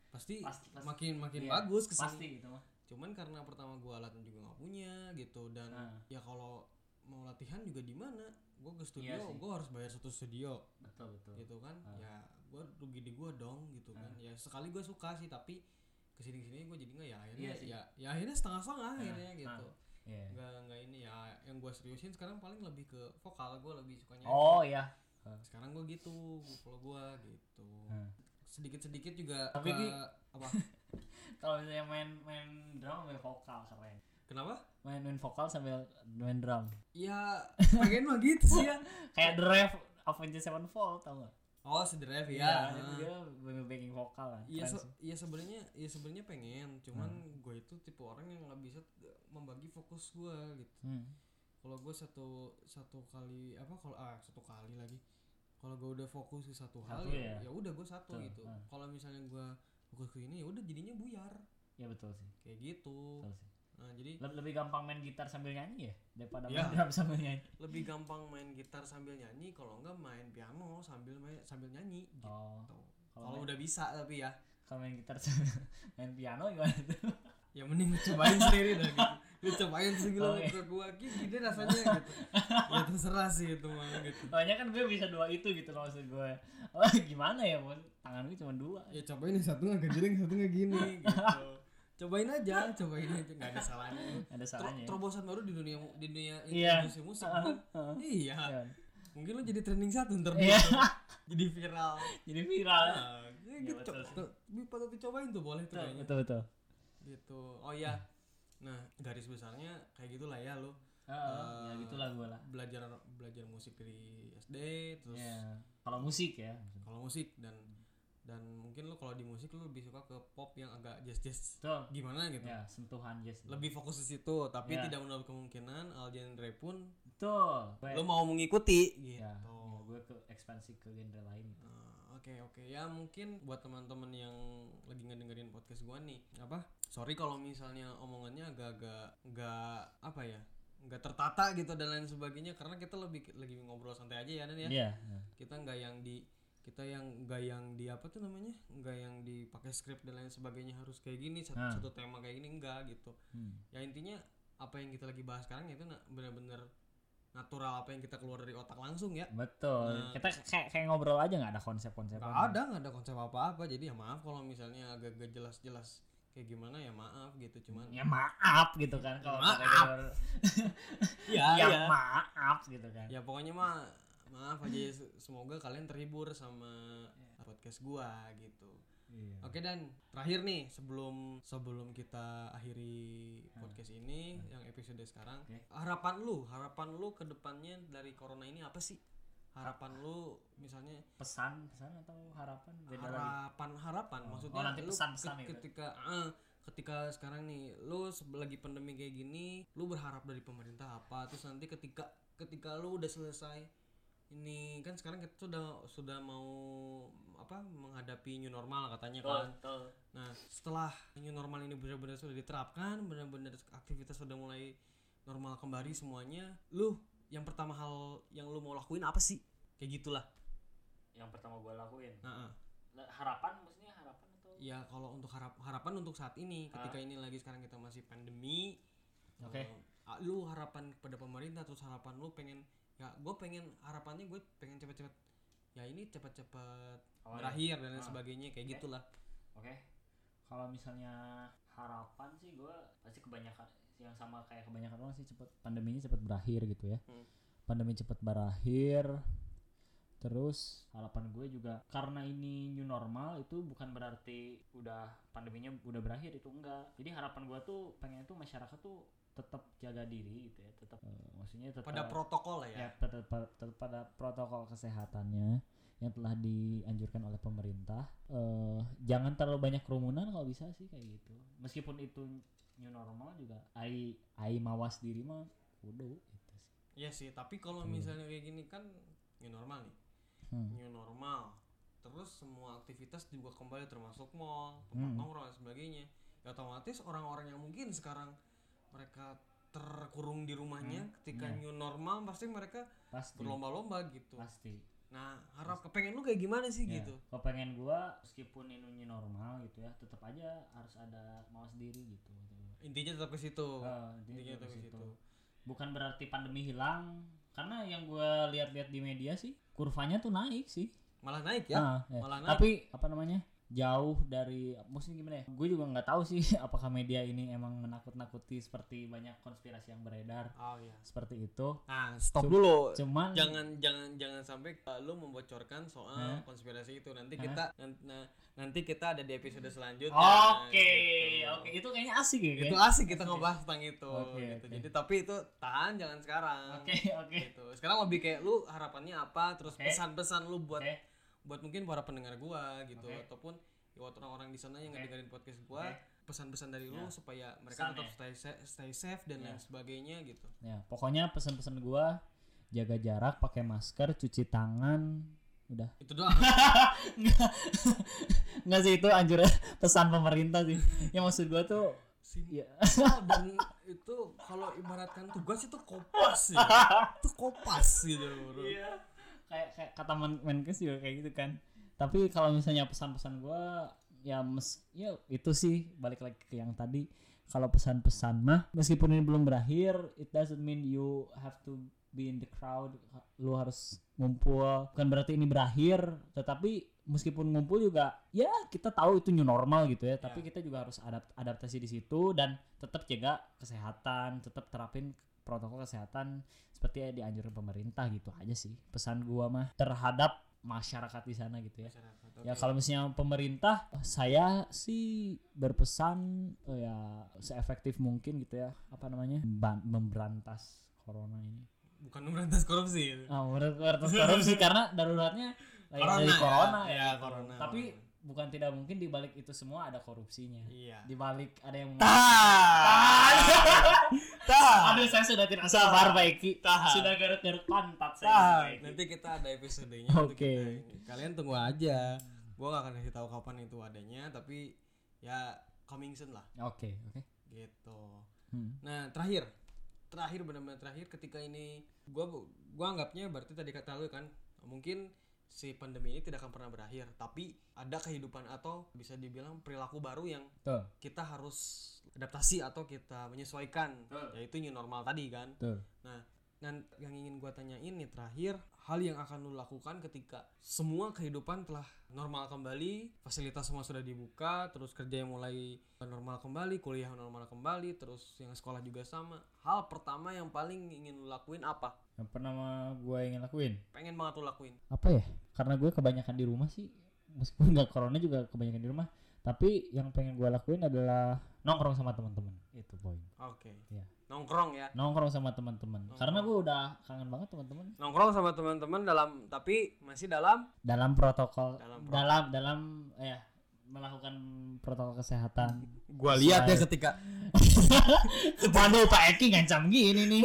pasti, Pasti- pasti. makin makin Iya, bagus ke sini pasti gitu mah. cuman karena pertama gua alatnya juga nggak punya gitu dan Nah. ya kalau mau latihan juga di mana gue ke studio Iya gue harus bayar satu studio. Betul betul. Gitu kan? Ah. ya gue rugi di gue dong gitu kan? Ya sekali gue suka sih tapi ke sini ke sini gue jadi nggak ya akhirnya Iya sih. ya ya akhirnya setengah setengah akhirnya gitu. Iya. nggak nggak ini ya yang gue seriusin sekarang paling lebih ke vokal gue lebih sukanya oh ya sekarang gue gitu kalau gue gitu. Hmm. sedikit sedikit juga Tapi ke, apa? kalau misalnya main main drum main vokal keren kenapa main main vokal sambil main drum ya pengen mah gitu sih ya kayak The Rev Avenged Sevenfold tau gak? oh sedrive Iya, ya itu dia back- backing vokal kan. Iya, sih. iya sebenarnya, iya sebenarnya pengen, cuman Hmm. gue itu tipe orang yang nggak bisa membagi fokus gue gitu. Hmm. Kalau gue satu satu kali apa kalau ah satu kali lagi, kalau gue udah fokus ke satu, hal Satu ya, ya? ya udah gue satu Betul, gitu. ah. Kalau misalnya gue fokus ke ini, ya udah jadinya buyar Iya betul sih. kayak gitu. Betul sih. Nah jadi Le- lebih gampang main gitar sambil nyanyi ya daripada Iya. main drum sambil nyanyi. lebih gampang main gitar sambil nyanyi, kalau enggak main piano sambil main sambil nyanyi. Gitu. Oh. Kalau main- udah bisa tapi ya, Kalau main gitar main piano gimana tuh? ya mending cobain sendiri dah gitu. Lu cobain segala Oke. ke gua gini rasanya gitu. Ya terserah sih itu mah gitu. Soalnya kan gue bisa dua itu gitu loh maksud gue. Oh gimana ya bos? Tangan gue cuma dua. Ya cobain yang satu nggak gejreng, satu nggak gini gitu. Cobain aja, cobain aja nggak ada salahnya. Ada salahnya. ya. terobosan baru di dunia di dunia Iya. industri musik. Bang. heeh. Iya. Iya. Mungkin lu jadi trending satu ntar gitu. jadi viral. Jadi viral. Nah, ya Iya, gitu. Tuh, bi- patut dicobain tuh boleh tuh Betul kayaknya. betul. betul. Gitu. Oh iya. Nah, garis besarnya kayak gitulah ya lu. Heeh, ya gitulah gue lah. Belajar belajar musik dari SD terus Iya. Kalau musik ya. kalau musik dan dan mungkin lu kalau di musik lu lebih suka ke pop yang agak jazz jazz Betul. gimana gitu Ya sentuhan jazz. lebih fokus di situ tapi Ya. tidak menutup kemungkinan al genre pun Betul. Gue- lu mau mengikuti gitu ya, ya, gue ke ekspansi ke genre lain. Nah, Oke oke ya mungkin buat teman-teman yang lagi ngedengerin podcast gua nih apa sorry kalau misalnya omongannya agak-agak nggak apa ya nggak tertata gitu dan lain sebagainya karena kita lebih lagi ngobrol santai aja ya dan ya Iya. ya. kita nggak yang di kita yang nggak yang di apa tuh namanya nggak yang dipakai skrip dan lain sebagainya harus kayak gini satu, Nah. satu tema kayak gini enggak gitu Hmm. ya intinya apa yang kita lagi bahas sekarang itu na- benar-benar natural apa yang kita keluar dari otak langsung ya Betul. Nah. Kita kayak kayak ngobrol aja nggak ada konsep-konsep. nggak ada nggak ada konsep apa-apa jadi ya maaf kalau misalnya agak gak jelas-jelas kayak gimana ya maaf gitu cuman Ya maaf gitu kan kalau Maaf. ya, ya, ya. maaf gitu kan. ya pokoknya mah maaf aja ya, se- semoga kalian terhibur sama podcast gua gitu Iya. Oke dan terakhir nih sebelum sebelum kita akhiri podcast ini yang episode sekarang Oke. harapan lu harapan lu ke depannya dari corona ini apa sih harapan lu misalnya Pesan, pesan atau harapan beda lagi. harapan harapan Oh. maksudnya Oh, nanti lu pesan-pesan ke- gitu. ketika ah, ketika sekarang nih lu lagi pandemi kayak gini lu berharap dari pemerintah apa terus nanti ketika ketika lu udah selesai ini kan sekarang kita sudah sudah mau apa menghadapi new normal katanya kan Betul. Nah, setelah new normal ini benar-benar sudah diterapkan, benar-benar aktivitas sudah mulai normal kembali semuanya, lu yang pertama hal yang lu mau lakuin apa sih? Kayak gitulah. Yang pertama gue lakuin. Nah, ah. Lah, Harapan maksudnya harapan atau ya kalau untuk harap harapan untuk saat ini, ketika ini lagi sekarang kita masih pandemi, Oke. eh, ah, lu harapan kepada pemerintah terus harapan lu pengen ya gue pengen harapannya gue pengen cepet-cepet ya ini cepet-cepet Oh, berakhir dan lain Ah. sebagainya kayak Oke. gitulah. Oke. Kalau misalnya harapan sih gue pasti kebanyakan yang sama kayak kebanyakan orang sih cepet pandeminya cepet berakhir gitu ya. Hmm. Pandemi cepet berakhir. Terus harapan gue juga karena ini new normal itu bukan berarti udah pandeminya udah berakhir itu enggak. Jadi harapan gue tuh pengen tuh masyarakat tuh tetap jaga diri gitu ya, tetap eh, maksudnya tetap Pada protokol ya. ya tetap, tetap pada protokol kesehatannya yang telah dianjurkan oleh pemerintah eh jangan terlalu banyak kerumunan kalau bisa sih kayak gitu meskipun itu new normal juga ai ai mawas diri mah kudu gitu sih Iya sih, tapi kalau misalnya kayak gini kan new normal nih. Hmm. New normal. Terus semua aktivitas juga kembali termasuk mall, tempat Hmm. nongkrong dan sebagainya. Ya otomatis orang-orang yang mungkin sekarang mereka terkurung di rumahnya ketika Iya. new normal pasti mereka pasti berlomba-lomba gitu. pasti Nah, harap kepengen lu kayak gimana sih Ya, gitu. kalau pengen gua meskipun ini new normal gitu ya tetap aja harus ada mawas diri gitu, gitu. Intinya tetap ke situ. Ah, intinya Intinya tetap ke situ. situ. bukan berarti pandemi hilang karena yang gue lihat-lihat di media sih kurvanya tuh naik sih malah naik ya Nah, ya. malah naik. tapi apa namanya jauh dari maksudnya gimana ya? Gue juga nggak tahu sih apakah media ini emang menakut-nakuti seperti banyak konspirasi yang beredar. Oh iya. Seperti itu. Nah stop Cum- dulu. cuman jangan jangan jangan sampai uh, lu membocorkan soal Hah? konspirasi itu. Nanti Hah? kita nan- nah, nanti kita ada di episode selanjutnya. Oke gitu. oke. Itu kayaknya asik ya itu asik kita ngebahas tentang itu Oke, gitu. oke. jadi tapi itu tahan jangan sekarang. Oke oke. Gitu. Sekarang lebih kayak lu harapannya apa terus pesan-pesan lu buat Oke. Buat mungkin para pendengar gua gitu Oke. ataupun ya buat orang-orang di sana yang Oke. ngedengerin podcast gua Oke. pesan-pesan dari lu Ya. supaya mereka Pesan tetap ya. stay safe, stay safe dan Ya. lain sebagainya gitu ya pokoknya pesan-pesan gua jaga jarak pakai masker cuci tangan udah itu doang nggak sih itu anjuran pesan pemerintah sih yang maksud gua tuh Sini. ya Oh, dan itu kalau ibaratkan tugas itu kopas ya itu kopas gitu bro Iya. Kayak kayak kata Men- Menkes juga kayak gitu kan. Tapi kalau misalnya pesan-pesan gua ya mes ya itu sih balik lagi ke yang tadi. Kalau pesan-pesan mah meskipun ini belum berakhir it doesn't mean you have to be in the crowd. Lu harus ngumpul. Bukan berarti ini berakhir tetapi meskipun ngumpul juga ya kita tahu itu new normal gitu ya. Tapi kita juga harus adapt adaptasi di situ dan tetap jaga kesehatan tetap terapin protokol kesehatan seperti yang dianjurkan pemerintah gitu aja sih pesan gua mah terhadap masyarakat di sana gitu ya Masyarakat, ya oke. kalau misalnya pemerintah saya sih berpesan eh, ya seefektif mungkin gitu ya apa namanya ban- memberantas corona ini bukan memberantas korupsi gitu. ah memberantas korupsi karena daruratnya lagi Corona dari ya. corona Iya, ya, corona. tapi bukan tidak mungkin di balik itu semua ada korupsinya. Iya. Di balik ada yang tahan. Aduh saya sudah tidak sabar Pak Eki. Tahan. Sudah garuk-garuk pantat saya tahan. Nanti kita ada episodenya untuk Oke. kita ini. kalian tunggu aja. Gua gak akan kasih tahu kapan itu adanya tapi ya coming soon lah. Oke oke. Gitu. Hmm. nah terakhir. Terakhir benar-benar terakhir ketika ini gua gua anggapnya berarti tadi kata lu kan mungkin si pandemi ini tidak akan pernah berakhir tapi ada kehidupan atau bisa dibilang perilaku baru yang Tuh kita harus adaptasi atau kita menyesuaikan yaitu new normal tadi kan. Tuh nah dan yang ingin gua tanyain nih terakhir hal yang akan lu lakukan ketika semua kehidupan telah normal kembali fasilitas semua sudah dibuka terus kerja yang mulai normal kembali kuliah normal kembali terus yang sekolah juga sama. Hal pertama yang paling ingin lu lakuin apa? Yang pernah gue ingin lakuin? Pengen banget lu lakuin. Apa ya? Karena gue kebanyakan di rumah sih. Meskipun nggak corona juga kebanyakan di rumah. Tapi yang pengen gue lakuin adalah Nongkrong sama teman-teman. Itu poin. Oke. Iya. Nongkrong ya. Nongkrong sama teman-teman. Karena gue udah kangen banget teman-teman. Nongkrong sama teman-teman dalam tapi masih dalam Dalam protokol Dalam Dalam dalam, ya Melakukan protokol kesehatan. Gua lihat ya ketika Waduh Pak Eki ngancam gini nih.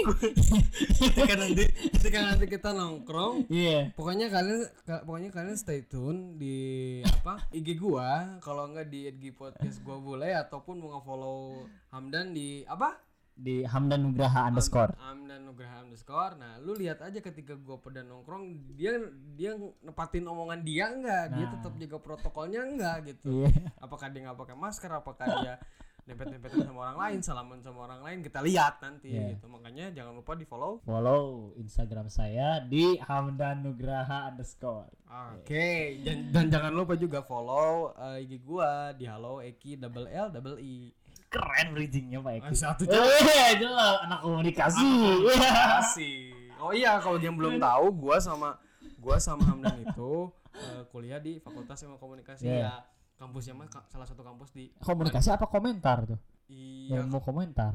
Ketika nanti ketika nanti kita nongkrong Iya. pokoknya kalian ka- pokoknya kalian stay tune di apa IG gua. Kalau enggak di IG podcast gua boleh ataupun mau nge-follow Hamdan di apa Di Hamdan Nugraha underscore. Hamdan Nugraha underscore. Nah lu lihat aja ketika gua pada nongkrong dia dia nepatin omongan dia enggak dia Nah. tetap jaga protokolnya enggak gitu? Iya. Apakah dia nggak pakai masker? Apakah dia dempet-dempetan sama orang lain salaman sama orang lain? Kita lihat nanti Iya. gitu. Makanya jangan lupa di follow Follow Instagram saya di Hamdan Nugraha underscore. Oke, dan, dan jangan lupa juga follow uh, IG gua di Halo Eki double L double I. Keren bridgingnya Pak Eki Satu Eh, jelas anak komunikasi. kasih. Oh iya, kalau yang belum tahu, gua sama gua sama Hamdan itu uh, kuliah di Fakultas Ilmu Komunikasi Iya. ya. Kampusnya mah ka- salah satu kampus di komunikasi apa komentar tuh? iya Yang mau komentar.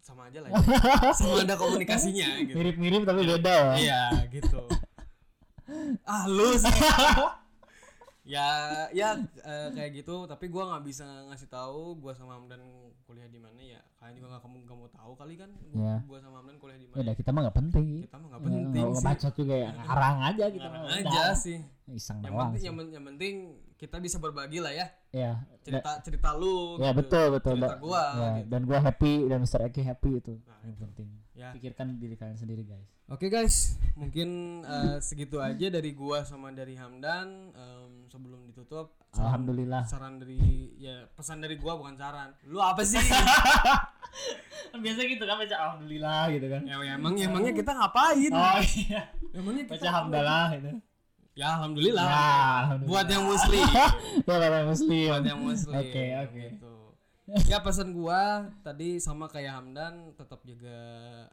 sama aja lah. Ya. sama ada komunikasinya gitu. Mirip-mirip tapi beda. Iya, gitu. ah, lu sih. ya ya eh, kayak gitu tapi gua nggak bisa ngasih tahu gua sama Hamdan kuliah di mana ya kalian juga nggak kamu nggak mau tahu kali kan gua, Iya. gua sama Hamdan kuliah di Ya mana udah kita mah nggak penting. kita mah nggak Ya, penting nggak sih bacot juga ya. Ngarang aja kita Ngarang mah. aja Udah. sih Iseng yang doang. penting sih. yang, yang penting kita bisa berbagi lah ya Ya. cerita cerita lu Ya gitu. betul betul. cerita gua Ya, gitu. dan gua happy dan Mr. Eki happy itu Nah, yang penting. ya Pikirkan diri kalian sendiri guys. Oke guys, mungkin eh, segitu aja dari gua sama dari Hamdan. Em, sebelum ditutup, saran- Alhamdulillah. saran dari ya pesan dari gua bukan saran. Lu apa sih? kan biasa gitu kan baca alhamdulillah gitu kan ya, ya emang emangnya kita ngapain oh iya emangnya kita baca hamdalah gitu ya alhamdulillah ya alhamdulillah. buat yang muslim ya orang muslim buat yang muslim Oke, oke. gitu. ya pesan gua tadi sama kayak Hamdan tetap jaga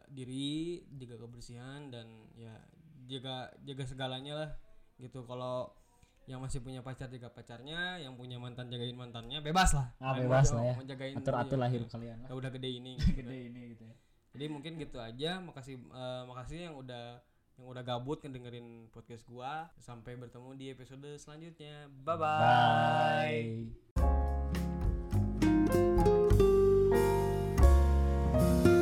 diri jaga kebersihan dan ya jaga jaga segalanya lah gitu kalau yang masih punya pacar jaga pacarnya, yang punya mantan jagain mantannya, bebas lah. Ah, bebas lah ya. Menjagain atur atur ya, lahir ya. kalian. Lah. Ya udah gede ini. Gitu. gede ini gitu ya. Jadi mungkin gitu aja. Makasih uh, makasih yang udah yang udah gabut ngedengerin podcast gua. Sampai bertemu di episode selanjutnya. Bye bye. bye.